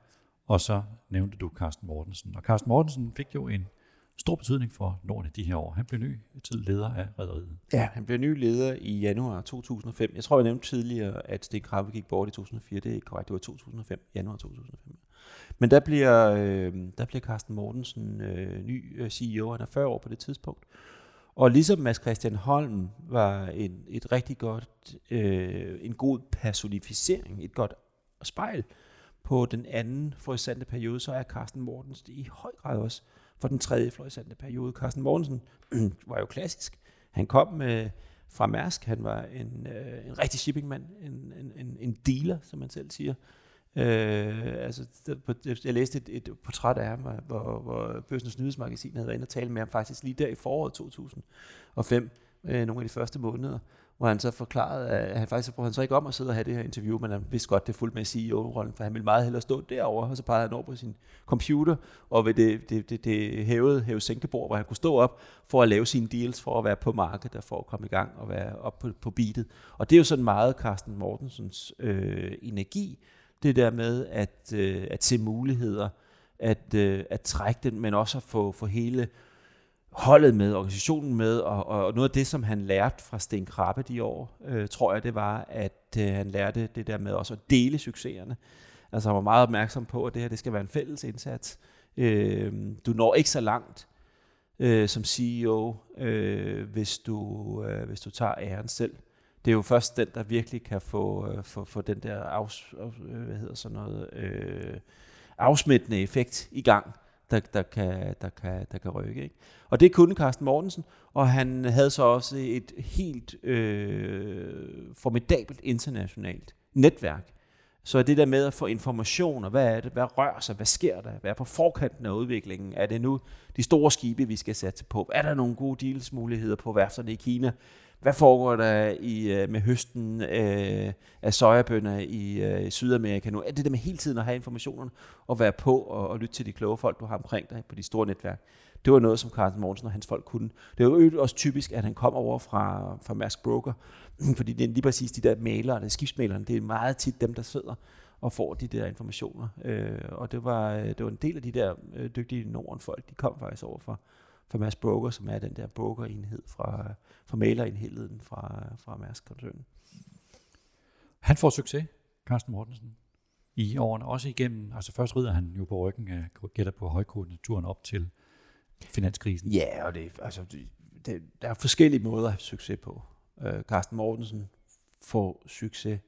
og så nævnte du Carsten Mortensen. Og Carsten Mortensen fik jo en stor betydning for Norden i de her år. Han blev ny til leder af rederiet. Ja, han blev ny leder i januar 2005. Jeg tror, jeg nævnte tidligere, at Sten Krabbe gik bort i 2004. Det er ikke korrekt, det var 2005, januar 2005. Men der bliver, øh, der bliver Carsten Mortensen øh, ny øh, CEO. Han er 40 år på det tidspunkt. Og ligesom Mads Christian Holm var en, et rigtig godt, øh, en god personificering, et godt spejl på den anden florissante periode, så er Carsten Mortensen i høj grad også for den tredje florissante periode. Carsten Mortensen var jo klassisk. Han kom med, fra Mærsk, han var en, øh, en rigtig shippingmand, en, en, en, en dealer, som man selv siger. Øh, altså, jeg læste et, et portræt af ham, hvor, hvor Børsens Nyhedsmagasin havde været inde og tale med ham faktisk lige der i foråret 2005, øh, nogle af de første måneder, hvor han så forklarede, at han faktisk brugte han så ikke om at sidde og have det her interview, men han vidste godt, det er fuldt med CEO-rollen, for han ville meget hellere stå derovre, og så pegede han over på sin computer, og ved det, det, det, det hævede, hævede sænkebord, hvor han kunne stå op for at lave sine deals, for at være på markedet, og for at komme i gang og være op på, på beatet. Og det er jo sådan meget Carsten Mortensens øh, energi, det der med at, øh, at se muligheder, at, øh, at trække den, men også at få, få hele holdet med, organisationen med, og, og noget af det, som han lærte fra Sten Krabbe de år, øh, tror jeg, det var, at øh, han lærte det der med også at dele succeserne. Altså han var meget opmærksom på, at det her det skal være en fælles indsats. Øh, du når ikke så langt øh, som CEO, øh, hvis, du, øh, hvis du tager æren selv det er jo først den, der virkelig kan få, øh, få, få den der afs, øh, hvad hedder sådan noget, øh, afsmittende effekt i gang, der, der, kan, der, kan, der kan rykke. Ikke? Og det kunne Carsten Mortensen, og han havde så også et helt øh, formidabelt internationalt netværk. Så det der med at få informationer, hvad er det, hvad rører sig, hvad sker der, hvad er på forkanten af udviklingen, er det nu de store skibe, vi skal sætte på, er der nogle gode dealsmuligheder på værfterne i Kina, hvad foregår der i, øh, med høsten øh, af sojabønder i, øh, i Sydamerika nu? Er det der med hele tiden at have informationerne og være på og, og lytte til de kloge folk, du har omkring dig på de store netværk? Det var noget, som Carsten Morgensen og hans folk kunne. Det er jo også typisk, at han kom over fra, fra Mask Broker, fordi det er lige præcis de der malere, der skibsmalerne, det er meget tit dem, der sidder og får de der informationer. Øh, og det var, øh, det var en del af de der øh, dygtige Norden-folk, de kom faktisk over fra, fra Maersk Broker, som er den der broker-enhed fra, fra malerenheden fra, fra Mærsk-koncernen. Han får succes, Carsten Mortensen, i årene, også igennem, altså først rider han jo på ryggen af, gætter på højkonjunkturen op til finanskrisen. Ja, og det, altså, det, det, der er forskellige måder at have succes på. Uh, Carsten Mortensen får succes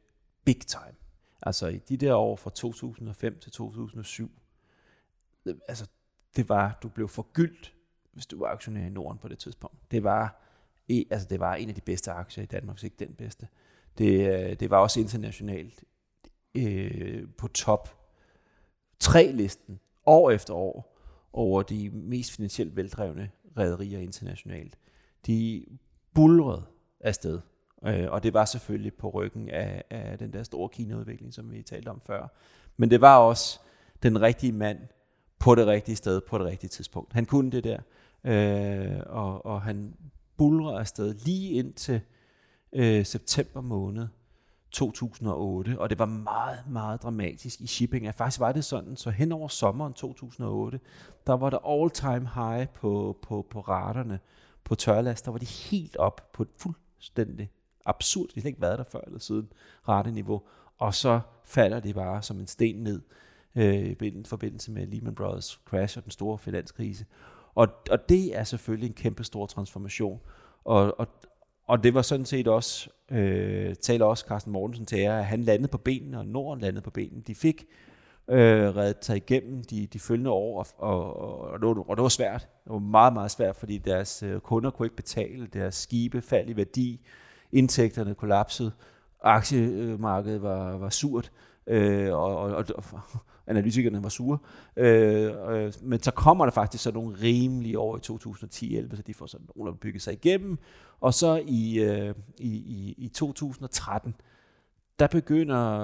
big time. Altså i de der år fra 2005 til 2007, altså det var, du blev forgyldt hvis du var aktionær i Norden på det tidspunkt. Det var, e, altså det var en af de bedste aktier i Danmark, hvis ikke den bedste. Det, øh, det var også internationalt øh, på top tre listen år efter år over de mest finansielt veldrevne rædderier internationalt. De bulrede afsted, øh, og det var selvfølgelig på ryggen af, af den der store Kina-udvikling, som vi talte om før. Men det var også den rigtige mand på det rigtige sted på det rigtige tidspunkt. Han kunne det der øh, og, og han bulrer afsted lige indtil øh, september måned 2008, og det var meget, meget dramatisk i shipping. Ja, faktisk var det sådan, så hen over sommeren 2008, der var der all-time high på, på, på raterne på tørlast. Der var de helt op på et fuldstændig absurd, det har ikke været der før eller siden, rateniveau. Og så falder det bare som en sten ned øh, i forbindelse med Lehman Brothers crash og den store finanskrise. Og, og det er selvfølgelig en kæmpe stor transformation. Og, og, og det var sådan set også, øh, taler også Carsten Mortensen til jer, at han landede på benene, og Norden landede på benene. De fik øh, reddet sig igennem de, de følgende år, og, og, og, det var, og det var svært. Det var meget, meget svært, fordi deres øh, kunder kunne ikke betale, deres skibe faldt i værdi, indtægterne kollapsede, aktiemarkedet var, var surt, øh, og, og, og analytikerne var sure. Øh, øh, men så kommer der faktisk så nogle rimelige år i 2010-11, så de får sådan nogle bygget sig igennem. Og så i, øh, i, i, i 2013, der begynder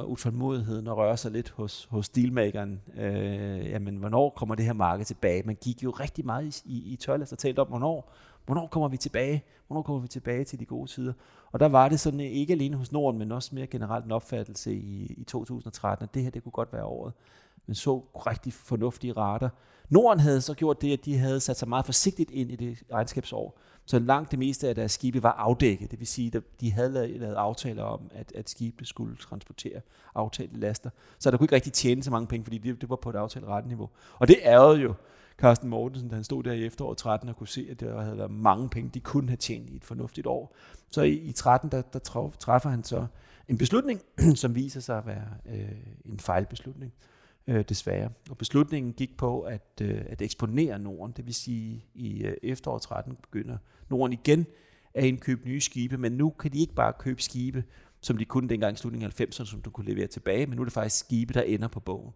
øh, utålmodigheden at røre sig lidt hos, hos dealmakeren. Øh, jamen, hvornår kommer det her marked tilbage? Man gik jo rigtig meget i, i, i tørlæs og talte om, hvornår, hvornår kommer vi tilbage? Hvornår kommer vi tilbage til de gode tider? Og der var det sådan, øh, ikke alene hos Norden, men også mere generelt en opfattelse i, i 2013, at det her, det kunne godt være året. Men så rigtig fornuftige rater. Norden havde så gjort det, at de havde sat sig meget forsigtigt ind i det regnskabsår. Så langt det meste af deres skibe var afdækket. Det vil sige, at de havde lavet aftaler om, at, at skibe skulle transportere aftalte laster. Så der kunne ikke rigtig tjene så mange penge, fordi det, det var på et aftalt retniveau. Og det ærede jo Carsten Mortensen, da han stod der i efteråret 13 og kunne se, at der havde været mange penge, de kunne have tjent i et fornuftigt år. Så i, i 13, der, der træffer han så en beslutning, som viser sig at være øh, en fejlbeslutning, øh, desværre. Og beslutningen gik på at, øh, at eksponere Norden, det vil sige i øh, efteråret 13 begynder Norden igen at indkøbe nye skibe, men nu kan de ikke bare købe skibe, som de kunne dengang i slutningen af 90'erne, som du kunne levere tilbage, men nu er det faktisk skibe, der ender på bogen.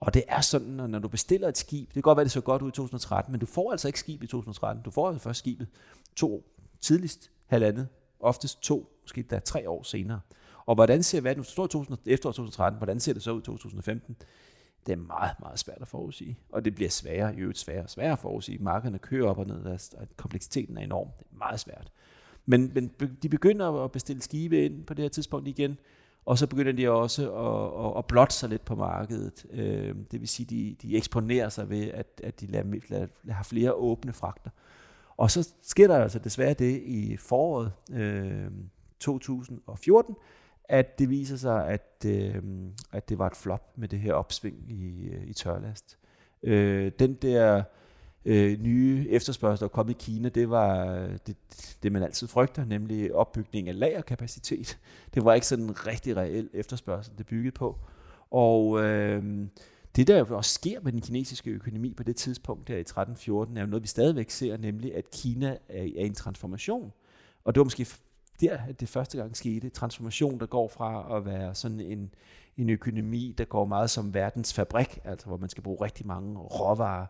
Og det er sådan, at når du bestiller et skib, det kan godt være, det så godt ud i 2013, men du får altså ikke skib i 2013. Du får altså først skibet to, tidligst halvandet, oftest to, måske da tre år senere. Og hvordan ser hvad nu står 2000, efter 2013, hvordan ser det så ud i 2015? Det er meget, meget svært at forudsige. Og det bliver sværere, i øvrigt sværere og sværere at forudsige. Markederne kører op og ned, og kompleksiteten er enorm. Det er meget svært. Men, men de begynder at bestille skibe ind på det her tidspunkt igen, og så begynder de også at, at, at blotte sig lidt på markedet. Øh, det vil sige, de, de eksponerer sig ved, at, at de lader, lader, lader flere åbne fragter. Og så sker der altså desværre det i foråret øh, 2014, at det viser sig, at, øh, at det var et flop med det her opsving i, øh, i tørlast. Øh, den der øh, nye efterspørgsel, der kom i Kina, det var det, det, man altid frygter, nemlig opbygning af lagerkapacitet. Det var ikke sådan en rigtig reel efterspørgsel, det byggede på. Og øh, det, der også sker med den kinesiske økonomi på det tidspunkt der i 13-14, er jo noget, vi stadigvæk ser, nemlig at Kina er, er i en transformation. Og det var måske der, at det første gang skete. Transformation, der går fra at være sådan en, en økonomi, der går meget som verdens fabrik, altså hvor man skal bruge rigtig mange råvarer,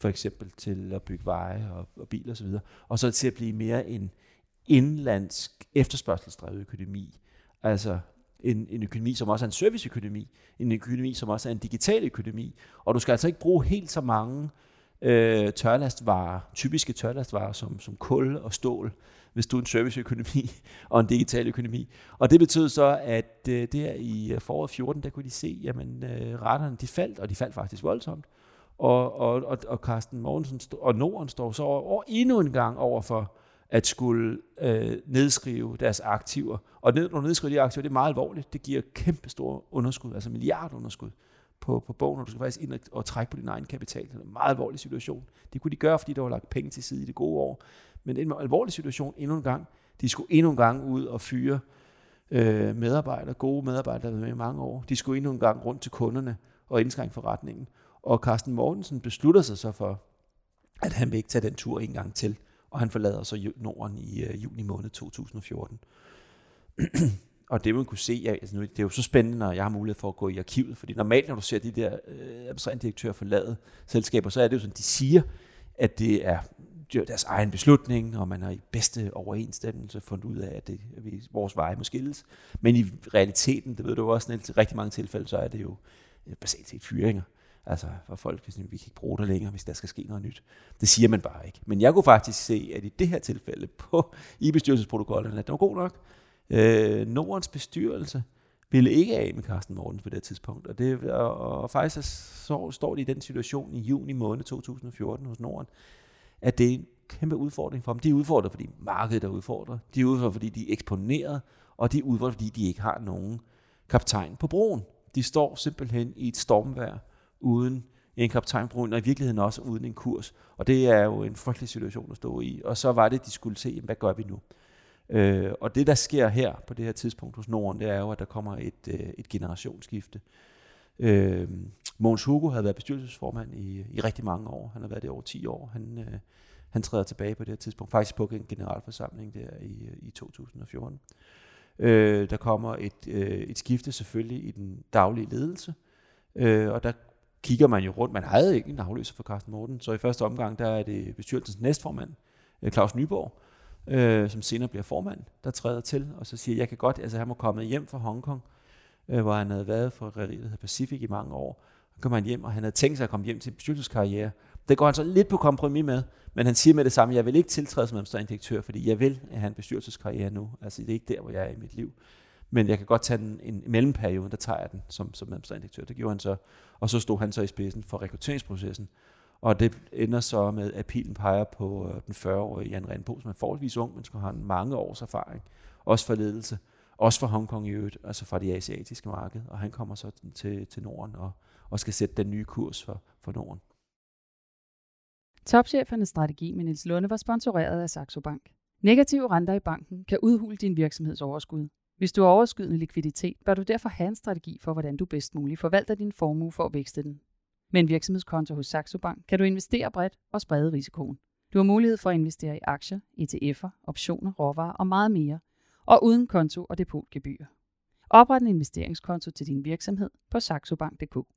for eksempel til at bygge veje og, og biler osv., og, og så til at blive mere en indlandsk efterspørgselsdrevet økonomi. Altså en, en økonomi, som også er en serviceøkonomi, en økonomi, som også er en digital økonomi, og du skal altså ikke bruge helt så mange øh, tørlastvarer, typiske tørlastvarer som, som kul og stål, hvis du er en serviceøkonomi og en digital økonomi. Og det betød så, at øh, der i foråret 14, der kunne de se, jamen øh, retterne de faldt, og de faldt faktisk voldsomt. Og, og, og, og Carsten Mogensen og Norden står så over, over endnu en gang over for at skulle øh, nedskrive deres aktiver. Og ned, når du nedskriver de aktiver, det er meget alvorligt. Det giver kæmpe store underskud, altså milliardunderskud på, på bogen, og du skal faktisk ind og, og trække på din egen kapital. Det er en meget alvorlig situation. Det kunne de gøre, fordi der var lagt penge til side i det gode år. Men en alvorlig situation endnu en gang. De skulle endnu en gang ud og fyre øh, medarbejdere, gode medarbejdere, der har været med i mange år. De skulle endnu en gang rundt til kunderne og indskrænke forretningen. Og Carsten Mortensen beslutter sig så for, at han vil ikke tage den tur en gang til, og han forlader så Norden i øh, juni måned 2014. og det man kunne se, altså nu, det er jo så spændende, når jeg har mulighed for at gå i arkivet, fordi normalt når du ser de der øh, administrerende direktører forlade selskaber, så er det jo sådan, de siger, at det er deres egen beslutning, og man har i bedste overensstemmelse fundet ud af, at, det, at vi, vores veje må skilles. Men i realiteten, det ved du også, i rigtig mange tilfælde, så er det jo øh, basalt set fyringer. Altså, for folk kan sige, vi kan ikke bruge det længere, hvis der skal ske noget nyt. Det siger man bare ikke. Men jeg kunne faktisk se, at i det her tilfælde på i bestyrelsesprotokollerne, at det var god nok. Øh, Nordens bestyrelse ville ikke af med Carsten Mortens på det tidspunkt. Og, det, og, og faktisk så står de i den situation i juni måned 2014 hos Norden, at det er en kæmpe udfordring for dem. De er udfordret, fordi markedet er udfordret. De er udfordret, fordi de er eksponeret, og de er udfordret, fordi de ikke har nogen kaptajn på broen. De står simpelthen i et stormvejr, uden en kaptajnbrun, og i virkeligheden også uden en kurs. Og det er jo en frygtelig situation at stå i. Og så var det, de skulle se, hvad gør vi nu? Øh, og det, der sker her på det her tidspunkt hos Norden, det er jo, at der kommer et, øh, et generationsskifte. Øh, Måns Hugo havde været bestyrelsesformand i, i rigtig mange år. Han har været det over 10 år. Han, øh, han træder tilbage på det her tidspunkt, faktisk på en generalforsamling der i, øh, i 2014. Øh, der kommer et, øh, et skifte selvfølgelig i den daglige ledelse, øh, og der kigger man jo rundt. Man havde ikke en afløser for Carsten Morten, så i første omgang der er det bestyrelsens næstformand, øh, Claus Nyborg, øh, som senere bliver formand, der træder til, og så siger, jeg kan godt, altså han må komme hjem fra Hongkong, øh, hvor han havde været for rederiet, der Pacific i mange år. Så kommer han hjem, og han havde tænkt sig at komme hjem til bestyrelseskarriere. Det går han så lidt på kompromis med, men han siger med det samme, jeg vil ikke tiltræde som administrerende direktør, fordi jeg vil have en bestyrelseskarriere nu. Altså det er ikke der, hvor jeg er i mit liv. Men jeg kan godt tage en, en mellemperiode, der tager jeg den som, som administrerende direktør. Det gjorde han så. Og så stod han så i spidsen for rekrutteringsprocessen. Og det ender så med, at pilen peger på øh, den 40-årige Jan Renbo, som er forholdsvis ung, men som har mange års erfaring. Også for ledelse. Også for Hongkong i øvrigt, altså fra det asiatiske marked. Og han kommer så til, til Norden og, og skal sætte den nye kurs for, for Norden. Topchefernes strategi med Nils Lunde var sponsoreret af Saxo Bank. Negative renter i banken kan udhule din virksomheds overskud. Hvis du har overskydende likviditet, bør du derfor have en strategi for, hvordan du bedst muligt forvalter din formue for at vækste den. Med en virksomhedskonto hos Saxo Bank kan du investere bredt og sprede risikoen. Du har mulighed for at investere i aktier, ETF'er, optioner, råvarer og meget mere, og uden konto og depotgebyr. Opret en investeringskonto til din virksomhed på saxobank.dk.